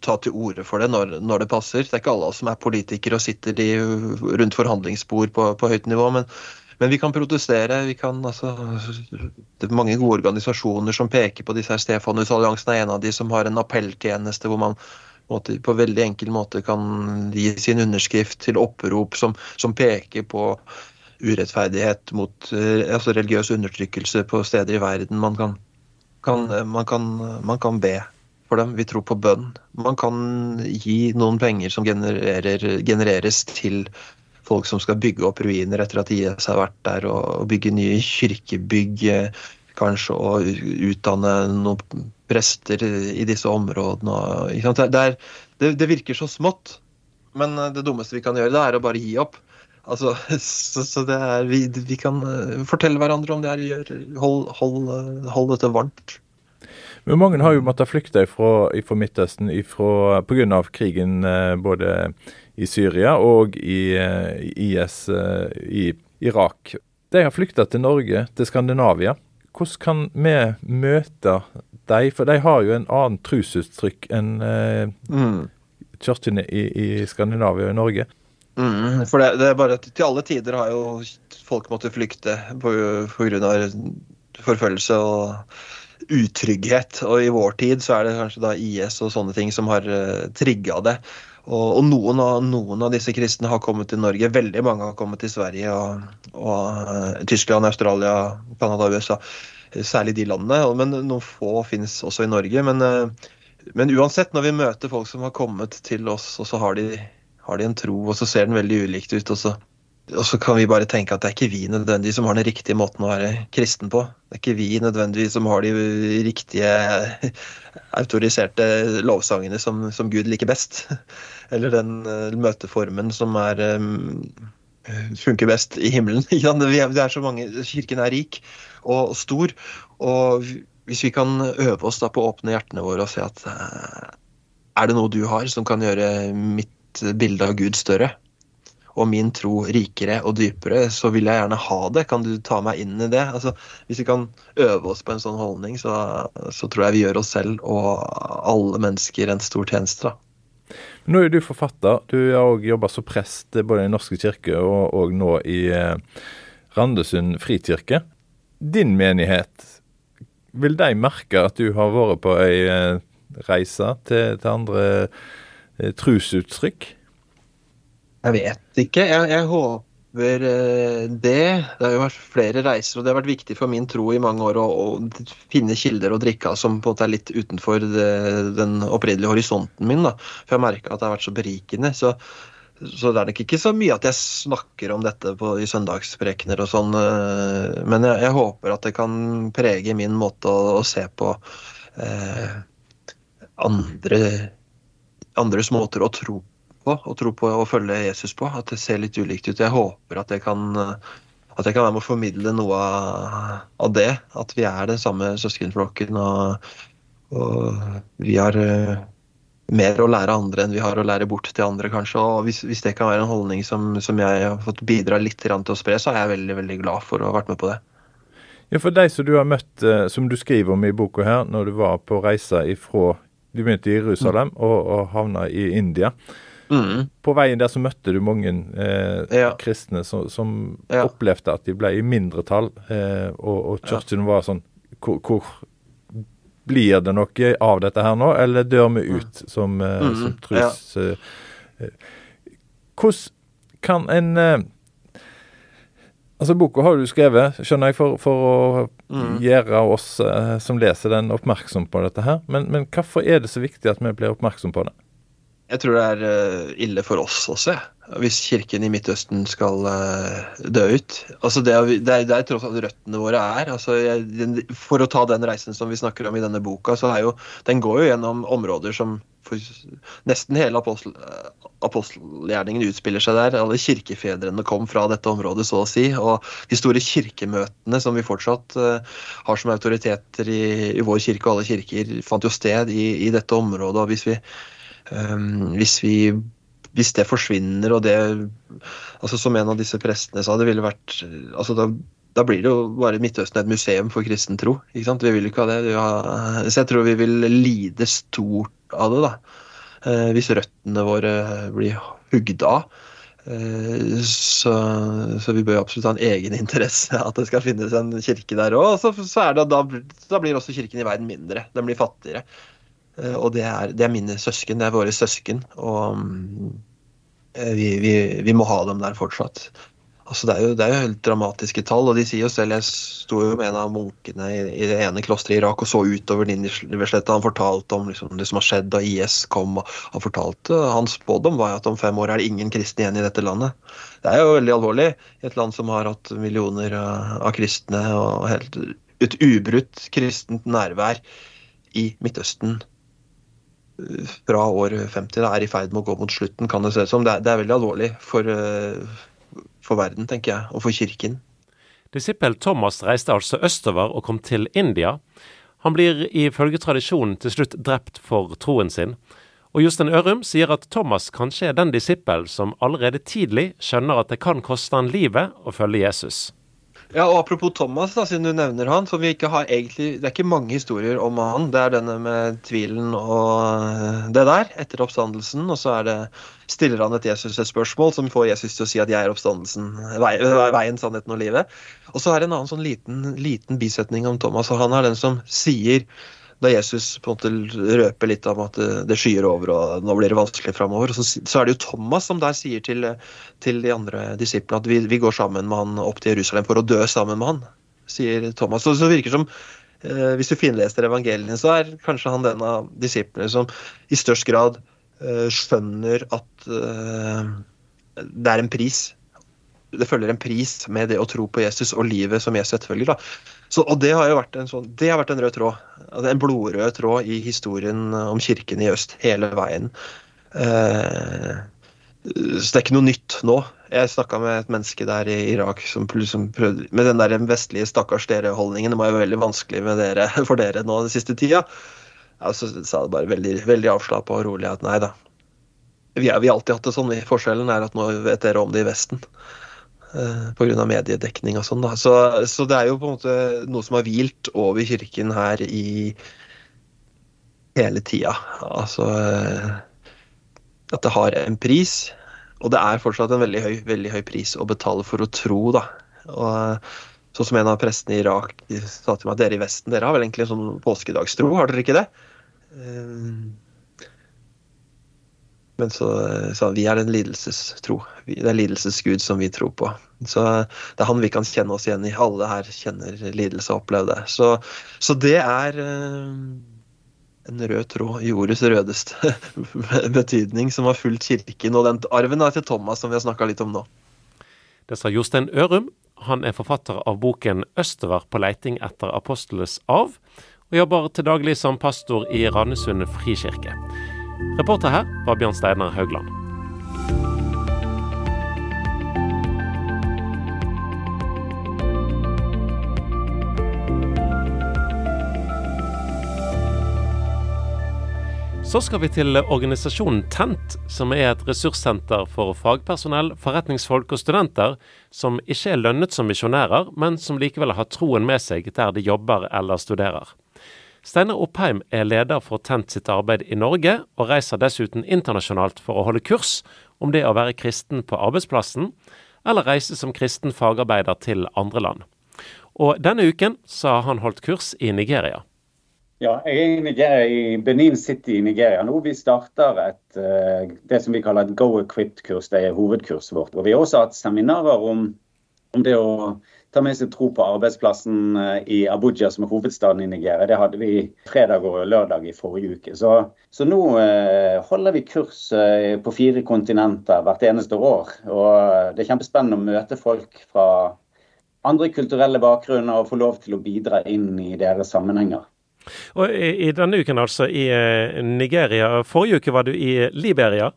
ta til orde for det når, når, det passer. Det er ikke alle oss som er politikere og sitter i, rundt forhandlingsbord på, på høyt nivå. men Men vi kan protestere. vi kan altså, Det er mange gode organisasjoner som peker på disse her. Stefanusalliansen er en av de som har en appelltjeneste hvor man måte, på veldig enkel måte kan gi sin underskrift til opprop som, som peker på urettferdighet mot eh, altså religiøs undertrykkelse på steder i verden. Man kan, kan, man, kan, man kan, be for dem. Vi tror på bønn. Man kan gi noen penger som genereres til folk som skal bygge opp ruiner etter at IS har vært der, og bygge nye kirkebygg, eh, kanskje, og utdanne noen prester i disse områdene. Det, er, det, det, virker så smått, men eh, det dummeste vi kan gjøre, det er å bare gi opp. Altså, så, så er, vi, vi, kan eh, fortelle hverandre om det her. Hold, hold, hold dette varmt. Men mange har jo måttet flykte fra, Midtøsten pga. krigen både i Syria og i, IS i Irak. De har flykta til Norge, til Skandinavia. Hvordan kan vi møte de, For de har jo en annen trosuttrykk enn eh, mm. kirkene i, i, Skandinavia og i Norge. Mm, for det, det, er bare at Til alle tider har jo folk måttet flykte pga. forfølgelse og utrygghet. Og i vår tid så er det kanskje da IS og sånne ting som har uh, trigga det. Og, og noen, av, noen, av, disse kristne har kommet til Norge. Veldig mange har kommet til Sverige og, og uh, Tyskland, Australia, Canada USA. Særlig de landene. Men noen få finnes også i Norge. Men, uh, men, uansett, når vi møter folk som har kommet til oss, og så har de, har de en tro, og så ser den veldig ulikt ut, og så og så kan vi bare tenke at det er ikke vi nødvendigvis som har den riktige måten å være kristen på. Det er ikke vi nødvendigvis som har de riktige autoriserte lovsangene som, som Gud liker best. Eller den uh, møteformen som er um, funker best i himmelen. det er så mange, Kirken er rik og stor. Og hvis vi kan øve oss på å åpne hjertene våre og se at uh, er det noe du har som kan gjøre mitt bilde av Gud større? Og min tro rikere og dypere, så vil jeg gjerne ha det. Kan du ta meg inn i det? Altså, hvis vi kan øve oss på en sånn holdning, så, så tror jeg vi gjør oss selv og alle mennesker en stor tjeneste. da. Nå er du forfatter. Du har òg jobba som prest både i Norske kirke og, og nå i eh, Randesund frikirke. Din menighet, vil de merke at du har vært på ei eh, reise til, til andre eh, trosuttrykk? Jeg vet ikke. Jeg, jeg håper eh, det. Det har jo vært flere reiser, og det har vært viktig for min tro i mange år å, å finne kilder å drikke av som på en måte er litt utenfor det, den opprinnelige horisonten min. Da. For jeg merka at det har vært så berikende. Så, så, det er nok ikke så mye at jeg snakker om dette på, i søndagsprekener og sånn, eh, men jeg, jeg, håper at det kan prege min måte å, å se på eh, andre, andres måter å tro på og tro på og følge Jesus på. At det ser litt ulikt ut. Jeg håper at jeg kan, at jeg kan være med å formidle noe av det. At vi er den samme søskenflokken, og, og, vi har eh, mer å lære andre enn vi har å lære bort til andre, kanskje. Og hvis, hvis det kan være en holdning som, som, jeg har fått bidra litt til å spre, så er jeg veldig, veldig glad for å ha vært med på det. Ja, For deg som du har møtt, eh, som du skriver om i boka her, når du var på reise ifra Du begynte i Jerusalem og, og havna i India. Mm. På veien der så møtte du mange eh, ja. kristne som, som ja. opplevde at de ble i mindretall, eh, og, og kirken var sånn hvor, hvor, Blir det noe av dette her nå, eller dør vi ut mm. som, eh, mm. som trus... Eh, eh, hvordan kan en eh, Altså, Boka har du skrevet, skjønner jeg, for, for å mm. gjøre oss som leser den, oppmerksom på dette her. Men, men hvorfor er det så viktig at vi blir oppmerksom på det? Jeg tror det er eh, ille for oss også, hvis kirken i Midtøsten skal eh, dø ut. Altså det, det, er, det er tross alt røttene våre er. Altså jeg, for å ta den reisen som vi snakker om i denne boka, så er jo Den går jo gjennom områder som nesten hele apostel, apostelgjerningen utspiller seg der. Alle kirkefedrene kom fra dette området, så å si. Og de store kirkemøtene som vi fortsatt har som autoriteter i, i, vår kirke og alle kirker, fant jo sted i, i dette området. og hvis vi Um, hvis, vi, hvis det forsvinner, og det altså Som en av disse prestene sa, det ville vært altså da, da blir det jo bare Midtøsten et museum for kristen tro. ikke sant? Vi vil ikke ha det. Ha, så jeg tror vi vil lide stort av det, da. Uh, hvis røttene våre blir hugd av. Eh, så, så, vi bør absolutt ha en egen interesse at det skal finnes en kirke der òg. Så, så da, da, blir også kirken i verden mindre. Den blir fattigere. Eh, og det er, det er mine søsken, det er våre søsken. Og eh, vi, vi, vi må ha dem der fortsatt. Altså det, er jo, det, er jo, helt dramatiske tall, og de sier jo selv Jeg sto jo med en av munkene i, i det ene klosteret i Irak og så utover Nineveh-sletta. Han fortalte om liksom, det som har skjedd da IS kom. Han fortalte, hans spådom var at om fem år er det ingen kristne igjen i dette landet. Det er jo veldig alvorlig i et land som har hatt millioner av kristne og helt, et ubrutt kristent nærvær i Midtøsten eh, fra år 50. Det er i ferd med å gå mot slutten, kan det se ut som. Det, det, er veldig alvorlig for uh, for verden, tenker jeg, og for kirken. Disippel Thomas reiste altså østover og kom til India. Han blir ifølge tradisjonen til slutt drept for troen sin. Og Jostein Ørum sier at Thomas kanskje er den disippel som allerede tidlig skjønner at det kan koste han livet å følge Jesus. Ja, og Apropos Thomas, da, siden du nevner han. for vi ikke har egentlig, Det er ikke mange historier om han. Det er denne med tvilen og eh, det der, etter oppstandelsen. Og så er det, stiller han et Jesus et spørsmål som får Jesus til å si at 'jeg er oppstandelsen, veien, sannheten og livet'. Og så er det en annen sånn liten, liten bisetning om Thomas. og Han er den som sier da Jesus på en måte røper litt om at det skyer over og nå blir det vanskelig framover. Så, så, er det jo Thomas som der sier til, til de andre disiplene at vi, vi, går sammen med han opp til Jerusalem for å dø sammen med han, sier Thomas. Så, så virker det som eh, Hvis du finleser evangeliene, så er kanskje han den av disiplene som i størst grad eh, skjønner at eh, det er en pris det følger en pris med det å tro på Jesus og livet som Jesus etterfølger. Da. Så, og det har jo vært en, sånn, vært en rød tråd. Altså en blodrød tråd i historien om kirken i øst hele veien. Eh, så det er ikke noe nytt nå. Jeg snakka med et menneske der i Irak som, som prøvde Med den der vestlige 'stakkars dere'-holdningen. Det må være veldig vanskelig dere, for dere nå den siste tida. Ja, så sa det bare veldig, veldig avslappa og rolig at nei da. Vi har alltid hatt det sånn. Forskjellen er at nå vet dere om det i Vesten. Eh, Pga. mediedekning og sånn. Så, så, det er jo på en måte noe som har hvilt over kirken her i hele tida. Altså eh, at det har en pris. Og det er fortsatt en veldig høy, veldig høy pris å betale for å tro, da. Og sånn som en av prestene i Irak sa til meg dere i Vesten dere har vel egentlig en sånn påskedagstro, har dere ikke det? Men så sa han vi er den lidelsestro. Det er lidelsesgud som vi tror på. Så det er han vi kan kjenne oss igjen i. Alle her kjenner lidelse og opplever det. Så, så det er eh, en rød tråd i ordets rødeste betydning som har fulgt kirken. Og den arven til Thomas, som vi har snakka litt om nå. Det sa Jostein Ørum. Han er forfatter av boken 'Østover på leiting etter apostlenes arv', og jobber til daglig som pastor i Randesund frikirke. Reporter her var Bjørn Steinar Haugland. Så skal vi til organisasjonen TENT, som er et ressurssenter for fagpersonell, forretningsfolk og studenter som ikke er lønnet som misjonærer, men som likevel har troen med seg der de jobber eller studerer. Steinar Oppheim er leder for Tent sitt arbeid i Norge, og reiser dessuten internasjonalt for å holde kurs om det å være kristen på arbeidsplassen, eller reise som kristen fagarbeider til andre land. Og denne uken så har han holdt kurs i Nigeria. Ja, jeg er i, Nigeria, i Benin City i Nigeria nå. Vi starter et, eh, det som vi kaller et Go Equipped-kurs. Det er hovedkurset vårt. Og vi har også hatt seminarer om, om det å ta med seg tro på arbeidsplassen eh, i Abuja, som er hovedstaden i Nigeria. Det hadde vi fredag og lørdag i forrige uke. Så, så nå eh, holder vi kurs eh, på fire kontinenter hvert eneste år. Og det er kjempespennende å møte folk fra andre kulturelle bakgrunner og få lov til å bidra inn i deres sammenhenger. Og i, i denne uken, altså, i Nigeria. Forrige uke var du i Liberia?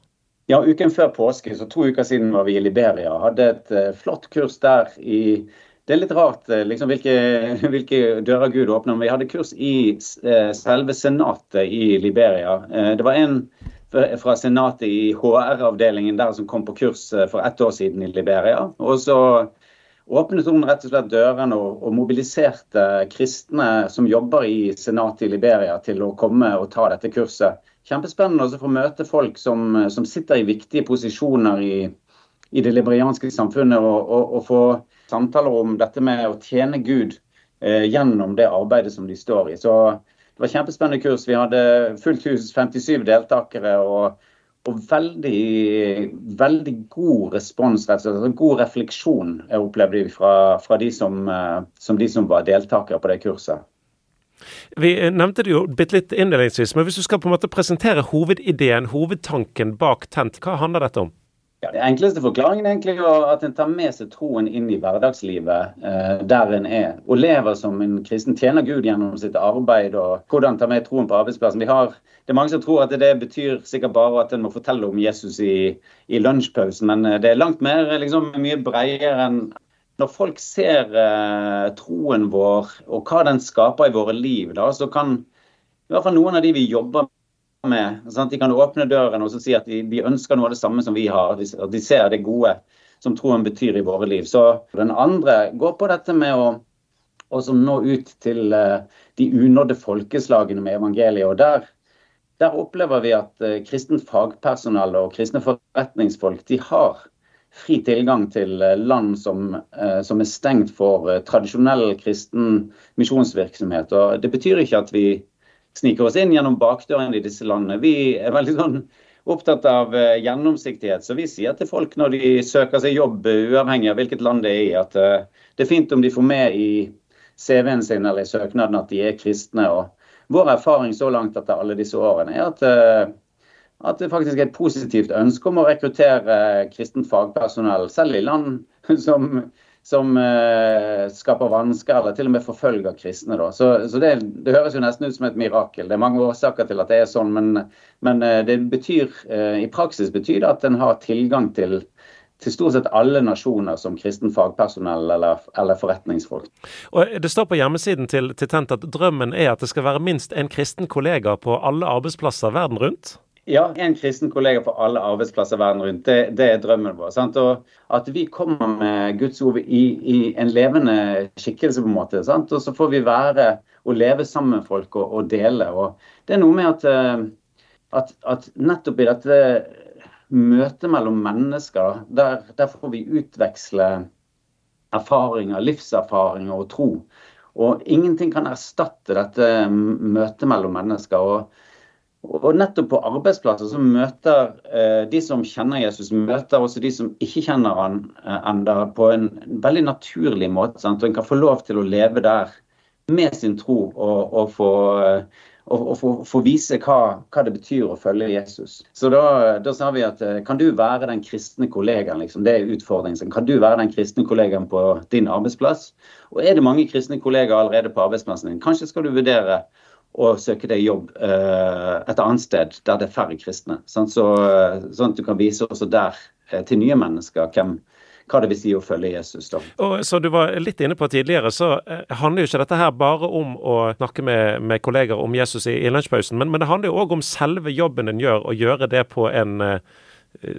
Ja, uken før påske, så to uker siden var vi i Liberia. Hadde et flott kurs der i det er litt rart eh, liksom, hvilke, hvilke, dører Gud åpner. Vi hadde kurs i eh, selve senatet i Liberia. Eh, det var en fra senatet i HR-avdelingen der som kom på kurs for ett år siden i Liberia. Og så åpnet hun rett og slett dørene og, og mobiliserte kristne som jobber i senatet i Liberia til å komme og ta dette kurset. Kjempespennende å få møte folk som, som sitter i viktige posisjoner i i det liberianske samfunnet og, og, og, få samtaler om dette med å tjene Gud eh, gjennom det arbeidet som de står i. Så det var kjempespennende kurs. Vi hadde fullt hus, 57 deltakere. og og veldig, veldig god respons, rett og slett. Altså, god refleksjon jeg opplevde vi fra, fra de, som, eh, som de som var deltakere på det kurset. Vi nevnte det jo bitte litt innledningsvis, men hvis du skal på en måte presentere hovedideen, hovedtanken bak Tent, hva handler dette om? Ja, det enkleste forklaringen egentlig er at en tar med seg troen inn i hverdagslivet eh, der en er, og lever som en kristen tjener Gud gjennom sitt arbeid. og Hvordan ta med troen på arbeidsplassen. Vi har, det er Mange som tror at det betyr sikkert bare at en må fortelle om Jesus i, i lunsjpausen, men eh, det er langt mer, liksom, mye bredere enn når folk ser eh, troen vår og hva den skaper i våre liv, da, så kan i hvert fall noen av de vi jobber med. Sant? De kan åpne døren og si at de, de, ønsker noe av det samme som vi har. At de ser det gode som troen betyr i våre liv. Så den andre går på dette med å også nå ut til uh, de unådde folkeslagene med evangeliet. og der, der opplever vi at uh, kristent fagpersonell og kristne forretningsfolk de har fri tilgang til uh, land som, som, er stengt for tradisjonell kristen misjonsvirksomhet. Og Det betyr ikke at vi sniker oss inn gjennom bakdøren i disse landene. Vi er veldig sånn opptatt av uh, gjennomsiktighet. Så vi sier til folk når de søker seg jobb, uh, uavhengig av hvilket land det er i, at uh, det er fint om de får med i CV-en sin eller i søknaden at de er kristne. og Vår erfaring så langt etter alle disse årene er at, at det faktisk er et positivt ønske om å rekruttere kristent fagpersonell, selv i land som som eh, skaper vansker, eller til og med forfølger kristne. Da. Så, så det, det, høres jo nesten ut som et mirakel. Det er mange årsaker til at det er sånn, men, men eh, det betyr, eh, i praksis betyr det at en har tilgang til til stort sett alle nasjoner som kristen fagpersonell eller, eller, forretningsfolk. Og Det står på hjemmesiden til, til Tent at drømmen er at det skal være minst en kristen kollega på alle arbeidsplasser verden rundt? Ja, en kristen kollega på alle arbeidsplasser verden rundt. Det, det er drømmen vår. Sant? Og At vi kommer med Guds ord i, i en levende skikkelse, på en måte. Sant? Og så får vi være og leve sammen med folk og, og dele. Og det er noe med at, eh, at, at nettopp i dette møtet mellom mennesker, der, der får vi utveksle erfaringer, livserfaringer og tro. Og ingenting kan erstatte dette møtet mellom mennesker. og og nettopp på arbeidsplasser så møter eh, de som kjenner Jesus, møter også de som ikke kjenner han eh, enda på en veldig naturlig måte. Sant? Og En kan få lov til å leve der med sin tro og, og få, eh, og, og få, vise hva, hva, det betyr å følge Jesus. Så da, da, sa vi at eh, kan du være den kristne kollegaen? Liksom? Det er utfordringen. Kan du være den kristne kollegaen på din arbeidsplass? Og er det mange kristne kollegaer allerede på arbeidsplassen din? Kanskje skal du vurdere og søke deg jobb eh, et annet sted der det er færre kristne. Så, sånn at du kan vise også der eh, til nye mennesker hvem, hva det vil si å følge Jesus. da. Og Så du var litt inne på tidligere, så eh, handler jo ikke dette her bare om å snakke med, med kolleger om Jesus i, i lunsjpausen, men, men, det handler jo òg om selve jobben en gjør, og gjøre det på en,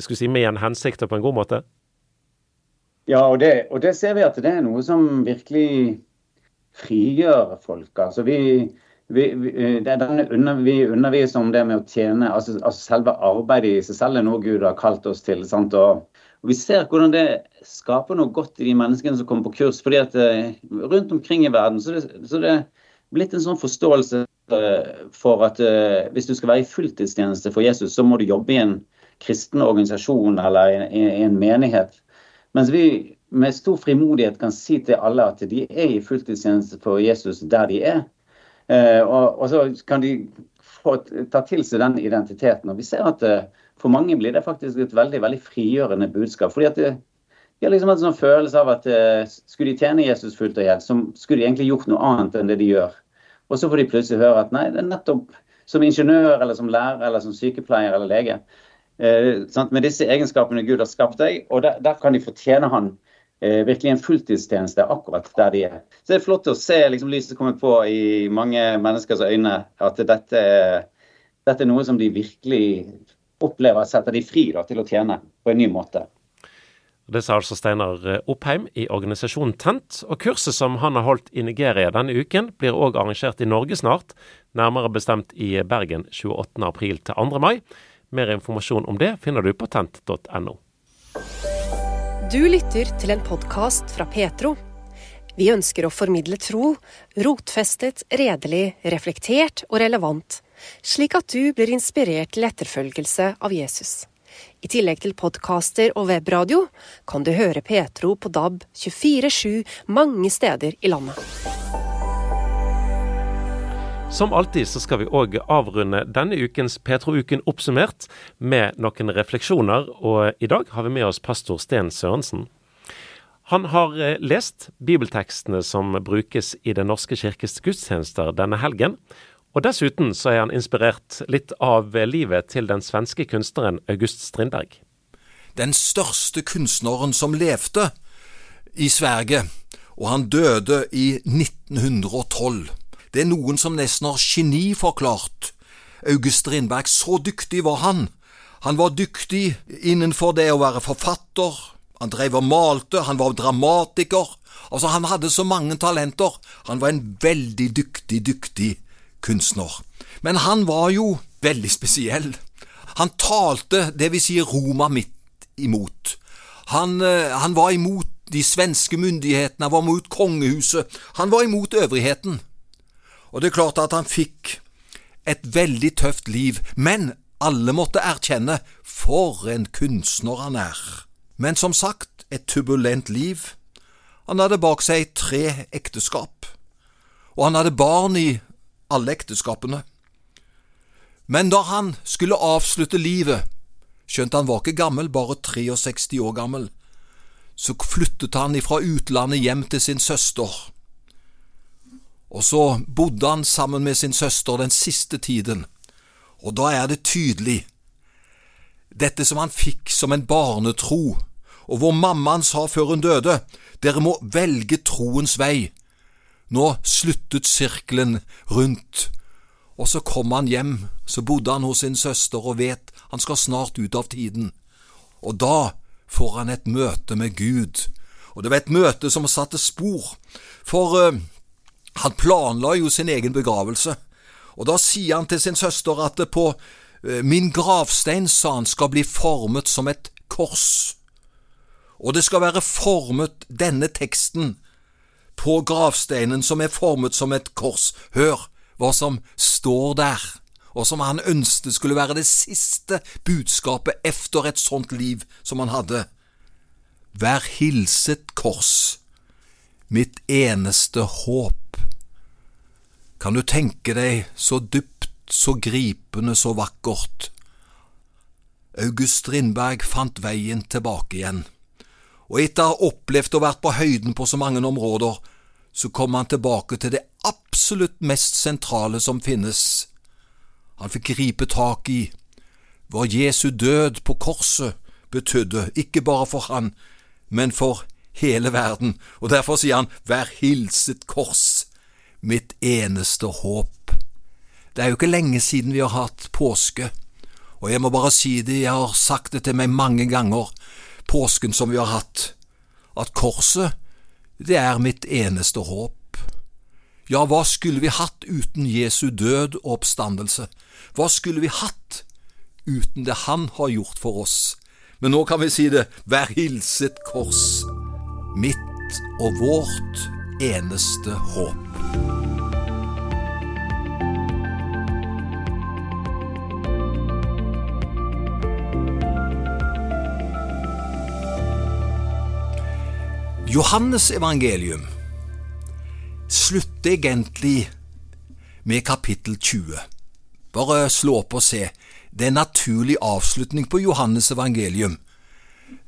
skal si, med en hensikt og på en god måte? Ja, og det, og det ser vi at det er noe som virkelig frigjør folk. Altså vi vi, vi, under, vi, underviser om det med å tjene, altså, altså, selve arbeidet i seg selv er noe Gud har kalt oss til. Og, og, Vi ser hvordan det skaper noe godt i de menneskene som kommer på kurs. fordi at eh, Rundt omkring i verden så det, så det blitt en sånn forståelse eh, for at uh, hvis du skal være i fulltidstjeneste for Jesus, så må du jobbe i en kristen organisasjon eller i, i, i en menighet. Mens vi med stor frimodighet kan si til alle at de er i fulltidstjeneste for Jesus der de er. Eh, og, og, så kan de få ta til seg den identiteten. Og vi ser at eh, for mange blir det faktisk et veldig veldig frigjørende budskap. fordi at det, de har liksom hatt en sånn følelse av at skulle de tjene Jesus fullt og helt, så skulle de egentlig gjort noe annet enn det de gjør. Og så får de plutselig høre at nei, det er nettopp som ingeniør eller som lærer eller som sykepleier eller lege. Uh, med disse egenskapene Gud har skapt deg, og der, der kan de fortjene Han eh, virkelig en fulltidstjeneste akkurat der de er. Så det er flott å se liksom, lyset komme på i mange menneskers øyne, at dette, dette er noe som de virkelig opplever setter de fri da, til å tjene på en ny måte. Det sa altså Steinar Oppheim i organisasjonen Tent. Og kurset som han har holdt i Nigeria denne uken, blir òg arrangert i Norge snart. Nærmere bestemt i Bergen 28.4 til 2. mai. Mer informasjon om det finner du på tent.no. Du lytter til en podkast fra Petro. Vi ønsker å formidle tro, rotfestet, redelig, reflektert og relevant, slik at du blir inspirert til etterfølgelse av Jesus. I tillegg til podkaster og webradio kan du høre Petro på DAB 24-7 mange steder i landet. Som alltid så skal vi òg avrunde denne ukens Petro-uken oppsummert med noen refleksjoner, og i dag har vi med oss pastor Sten Sørensen. Han har eh, lest bibeltekstene som brukes i Den norske kirkes gudstjenester denne helgen, og dessuten så er han inspirert litt av livet til den svenske kunstneren August Strindberg. Den største kunstneren som levde i Sverige, og han døde i 1912. Det er noen som nesten har geniforklart August Strindberg. Så dyktig var han. Han var dyktig innenfor det å være forfatter. Han drev og malte, han var dramatiker. Altså, han hadde så mange talenter. Han var en veldig dyktig, dyktig kunstner. Men han var jo veldig spesiell. Han talte det vil si Roma midt imot. Han, eh, han var imot de svenske myndighetene, han var imot kongehuset, han var imot øvrigheten. Og det er klart at han fikk et veldig tøft liv, men alle måtte erkjenne for en kunstner han er. Men som sagt, et turbulent liv. Han hadde bak seg tre ekteskap, og han hadde barn i alle ekteskapene. Men da han skulle avslutte livet, skjønt han var ikke gammel, bare 63 år gammel, så flyttet han ifra utlandet hjem til sin søster. Og så bodde han sammen med sin søster den siste tiden, og da er det tydelig, dette som han fikk som en barnetro, og hvor mammaen sa før hun døde, dere må velge troens vei, nå sluttet sirkelen rundt, og så kom han hjem, så bodde han hos sin søster og vet han skal snart ut av tiden. Og da får han et møte med Gud, og det var et møte som satte spor, for uh, han planla jo sin egen begravelse, og da sier han til sin søster at det på uh, min gravstein, sa han, skal bli formet som et kors, og det skal være formet denne teksten på gravsteinen som er formet som et kors. Hør hva som står der, og som han ønsket skulle være det siste budskapet efter et sånt liv som han hadde. Vær hilset, kors, mitt eneste håp. Kan du tenke deg så dypt, så gripende, så vakkert? August Strindberg fant veien tilbake igjen og etter å ha opplevd å vært på høyden på så mange områder, så kom han tilbake til det absolutt mest sentrale som finnes. Han fikk gripe tak i hva Jesu død på korset betydde, ikke bare for han, men for hele verden, og derfor sier han Vær hilset, kors, mitt eneste håp. Det er jo ikke lenge siden vi har hatt påske, og jeg må bare si det, jeg har sagt det til meg mange ganger, påsken som vi har hatt, at korset, det er mitt eneste håp. Ja, hva skulle vi hatt uten Jesu død og oppstandelse? Hva skulle vi hatt uten det Han har gjort for oss? Men nå kan vi si det, vær hilset kors, mitt og vårt eneste håp. Johannes evangelium slutter egentlig med kapittel 20. Bare slå opp og se. Det er en naturlig avslutning på Johannes evangelium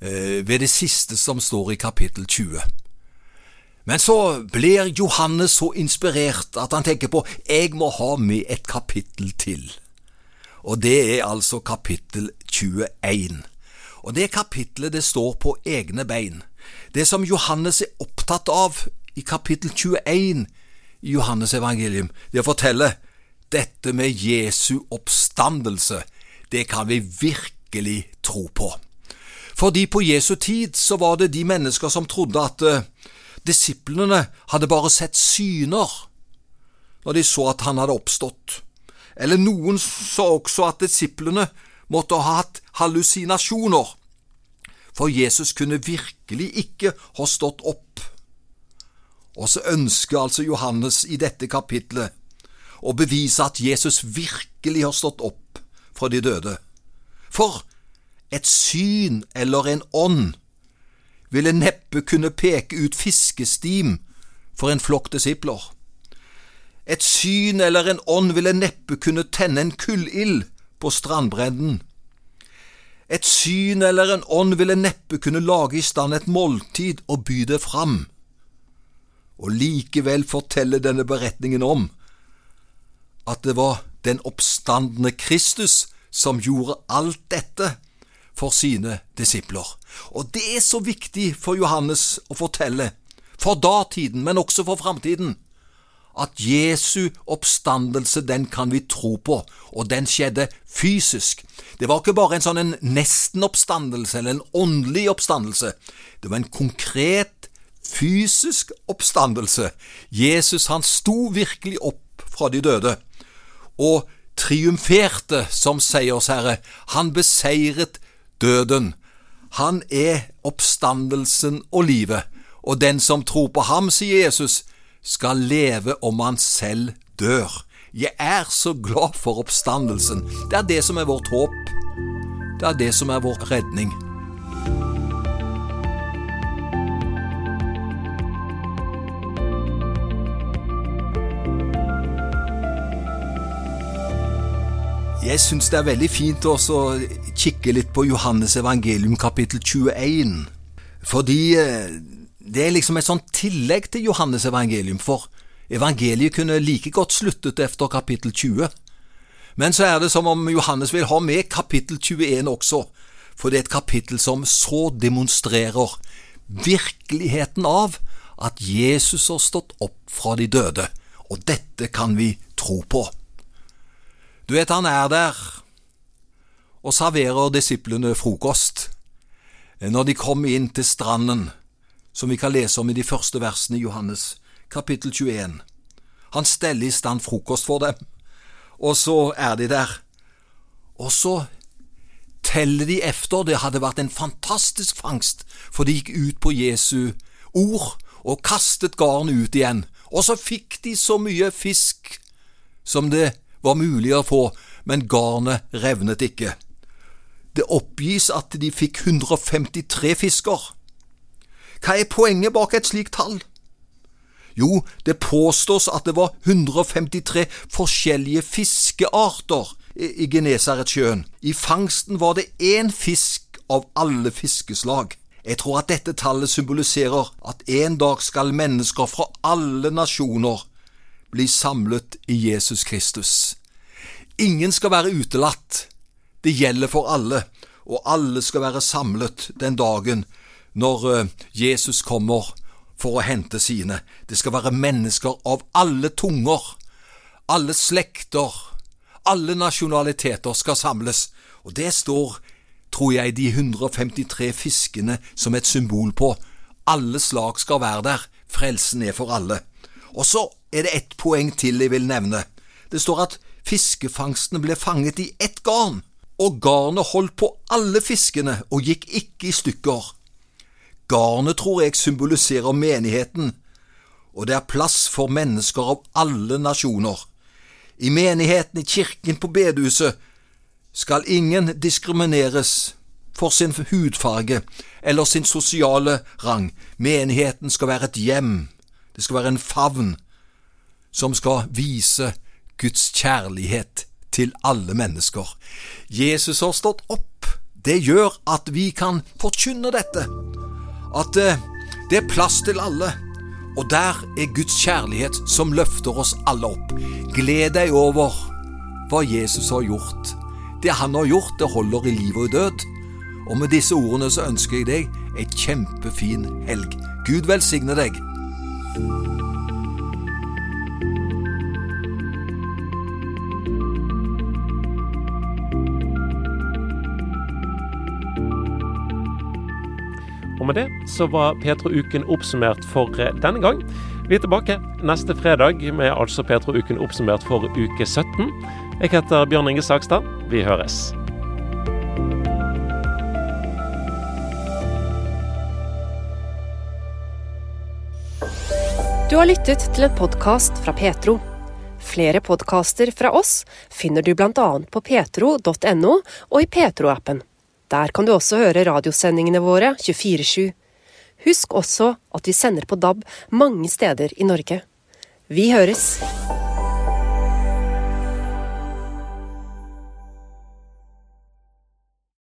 eh, ved det siste som står i kapittel 20. Men så blir Johannes så inspirert at han tenker på jeg må ha med et kapittel til. Og det er altså kapittel 21. Og det kapittelet det står på egne bein. Det som Johannes er opptatt av i kapittel 21 i Johannes evangelium, det å fortelle dette med Jesu oppstandelse, det kan vi virkelig tro på. Fordi på Jesu tid så var det de mennesker som trodde at uh, disiplene hadde bare sett syner når de så at han hadde oppstått. Eller noen sa også at disiplene måtte ha hatt hallusinasjoner for Jesus kunne virkelig ikke ha stått opp. Og så ønsker altså Johannes i dette kapitlet å bevise at Jesus virkelig har stått opp fra de døde. For et syn eller en ånd ville neppe kunne peke ut fiskestim for en flokk disipler. Et syn eller en ånd ville neppe kunne tenne en kullild på strandbredden. Et syn eller en ånd ville neppe kunne lage i stand et måltid og by det fram. Og likevel forteller denne beretningen om at det var den oppstandende Kristus som gjorde alt dette for sine disipler. Og det er så viktig for Johannes å fortelle, for datiden, men også for framtiden, at Jesu oppstandelse, den kan vi tro på, og den skjedde fysisk. Det var ikke bare en sånn en nesten-oppstandelse eller en åndelig oppstandelse, det var en konkret, fysisk oppstandelse. Jesus, han sto virkelig opp fra de døde, og triumferte som seiersherre. Han beseiret døden. Han er oppstandelsen og livet, og den som tror på ham, sier Jesus, skal leve om han selv dør. Jeg er så glad for oppstandelsen. Det er det som er vårt håp. Det er det som er vår redning. Jeg syns det er veldig fint å kikke litt på Johannes evangelium kapittel 21, fordi eh, det er liksom et sånt tillegg til Johannes evangelium, for evangeliet kunne like godt sluttet etter kapittel 20. Men så er det som om Johannes vil ha med kapittel 21 også, for det er et kapittel som så demonstrerer virkeligheten av at Jesus har stått opp fra de døde, og dette kan vi tro på. Du vet, han er der og serverer disiplene frokost. Når de kommer inn til stranden, som vi kan lese om i de første versene i Johannes, kapittel 21. Han steller i stand frokost for dem, og så er de der. Og så teller de efter. Det hadde vært en fantastisk fangst, for de gikk ut på Jesu ord og kastet garnet ut igjen. Og så fikk de så mye fisk som det var mulig å få, men garnet revnet ikke. Det oppgis at de fikk 153 fisker. Hva er poenget bak et slikt tall? Jo, det påstås at det var 153 forskjellige fiskearter i Genesaretsjøen. I fangsten var det én fisk av alle fiskeslag. Jeg tror at dette tallet symboliserer at en dag skal mennesker fra alle nasjoner bli samlet i Jesus Kristus. Ingen skal være utelatt. Det gjelder for alle, og alle skal være samlet den dagen når eh, Jesus kommer for å hente sine. Det skal være mennesker av alle tunger, alle slekter, alle nasjonaliteter skal samles, og det står, tror jeg, de 153 fiskene som et symbol på. Alle slag skal være der, frelsen er for alle. Og så er det ett poeng til jeg vil nevne. Det står at fiskefangstene ble fanget i ett garn, og garnet holdt på alle fiskene og gikk ikke i stykker. Garnet tror jeg symboliserer menigheten, og det er plass for mennesker av alle nasjoner. I menigheten, i kirken, på bedehuset skal ingen diskrimineres for sin hudfarge eller sin sosiale rang. Menigheten skal være et hjem, det skal være en favn som skal vise Guds kjærlighet til alle mennesker. Jesus har stått opp. Det gjør at vi kan forkynne dette. At eh, det er plass til alle. Og der er Guds kjærlighet som løfter oss alle opp. Gled deg over hva Jesus har gjort. Det han har gjort, det holder i liv og i død. Og med disse ordene så ønsker jeg deg ei kjempefin helg. Gud velsigne deg. Med det så var Petro-uken oppsummert for eh, denne gang. Vi er tilbake neste fredag med altså Petro-uken oppsummert for uke 17. Jeg heter Bjørn Inge Sakstad. Vi høres. Du har lyttet til en podkast fra Petro. Flere podkaster fra oss finner du bl.a. på petro.no og i Petro-appen. Der kan du også høre radiosendingene våre 24-7. Husk også at vi sender på DAB mange steder i Norge. Vi høres!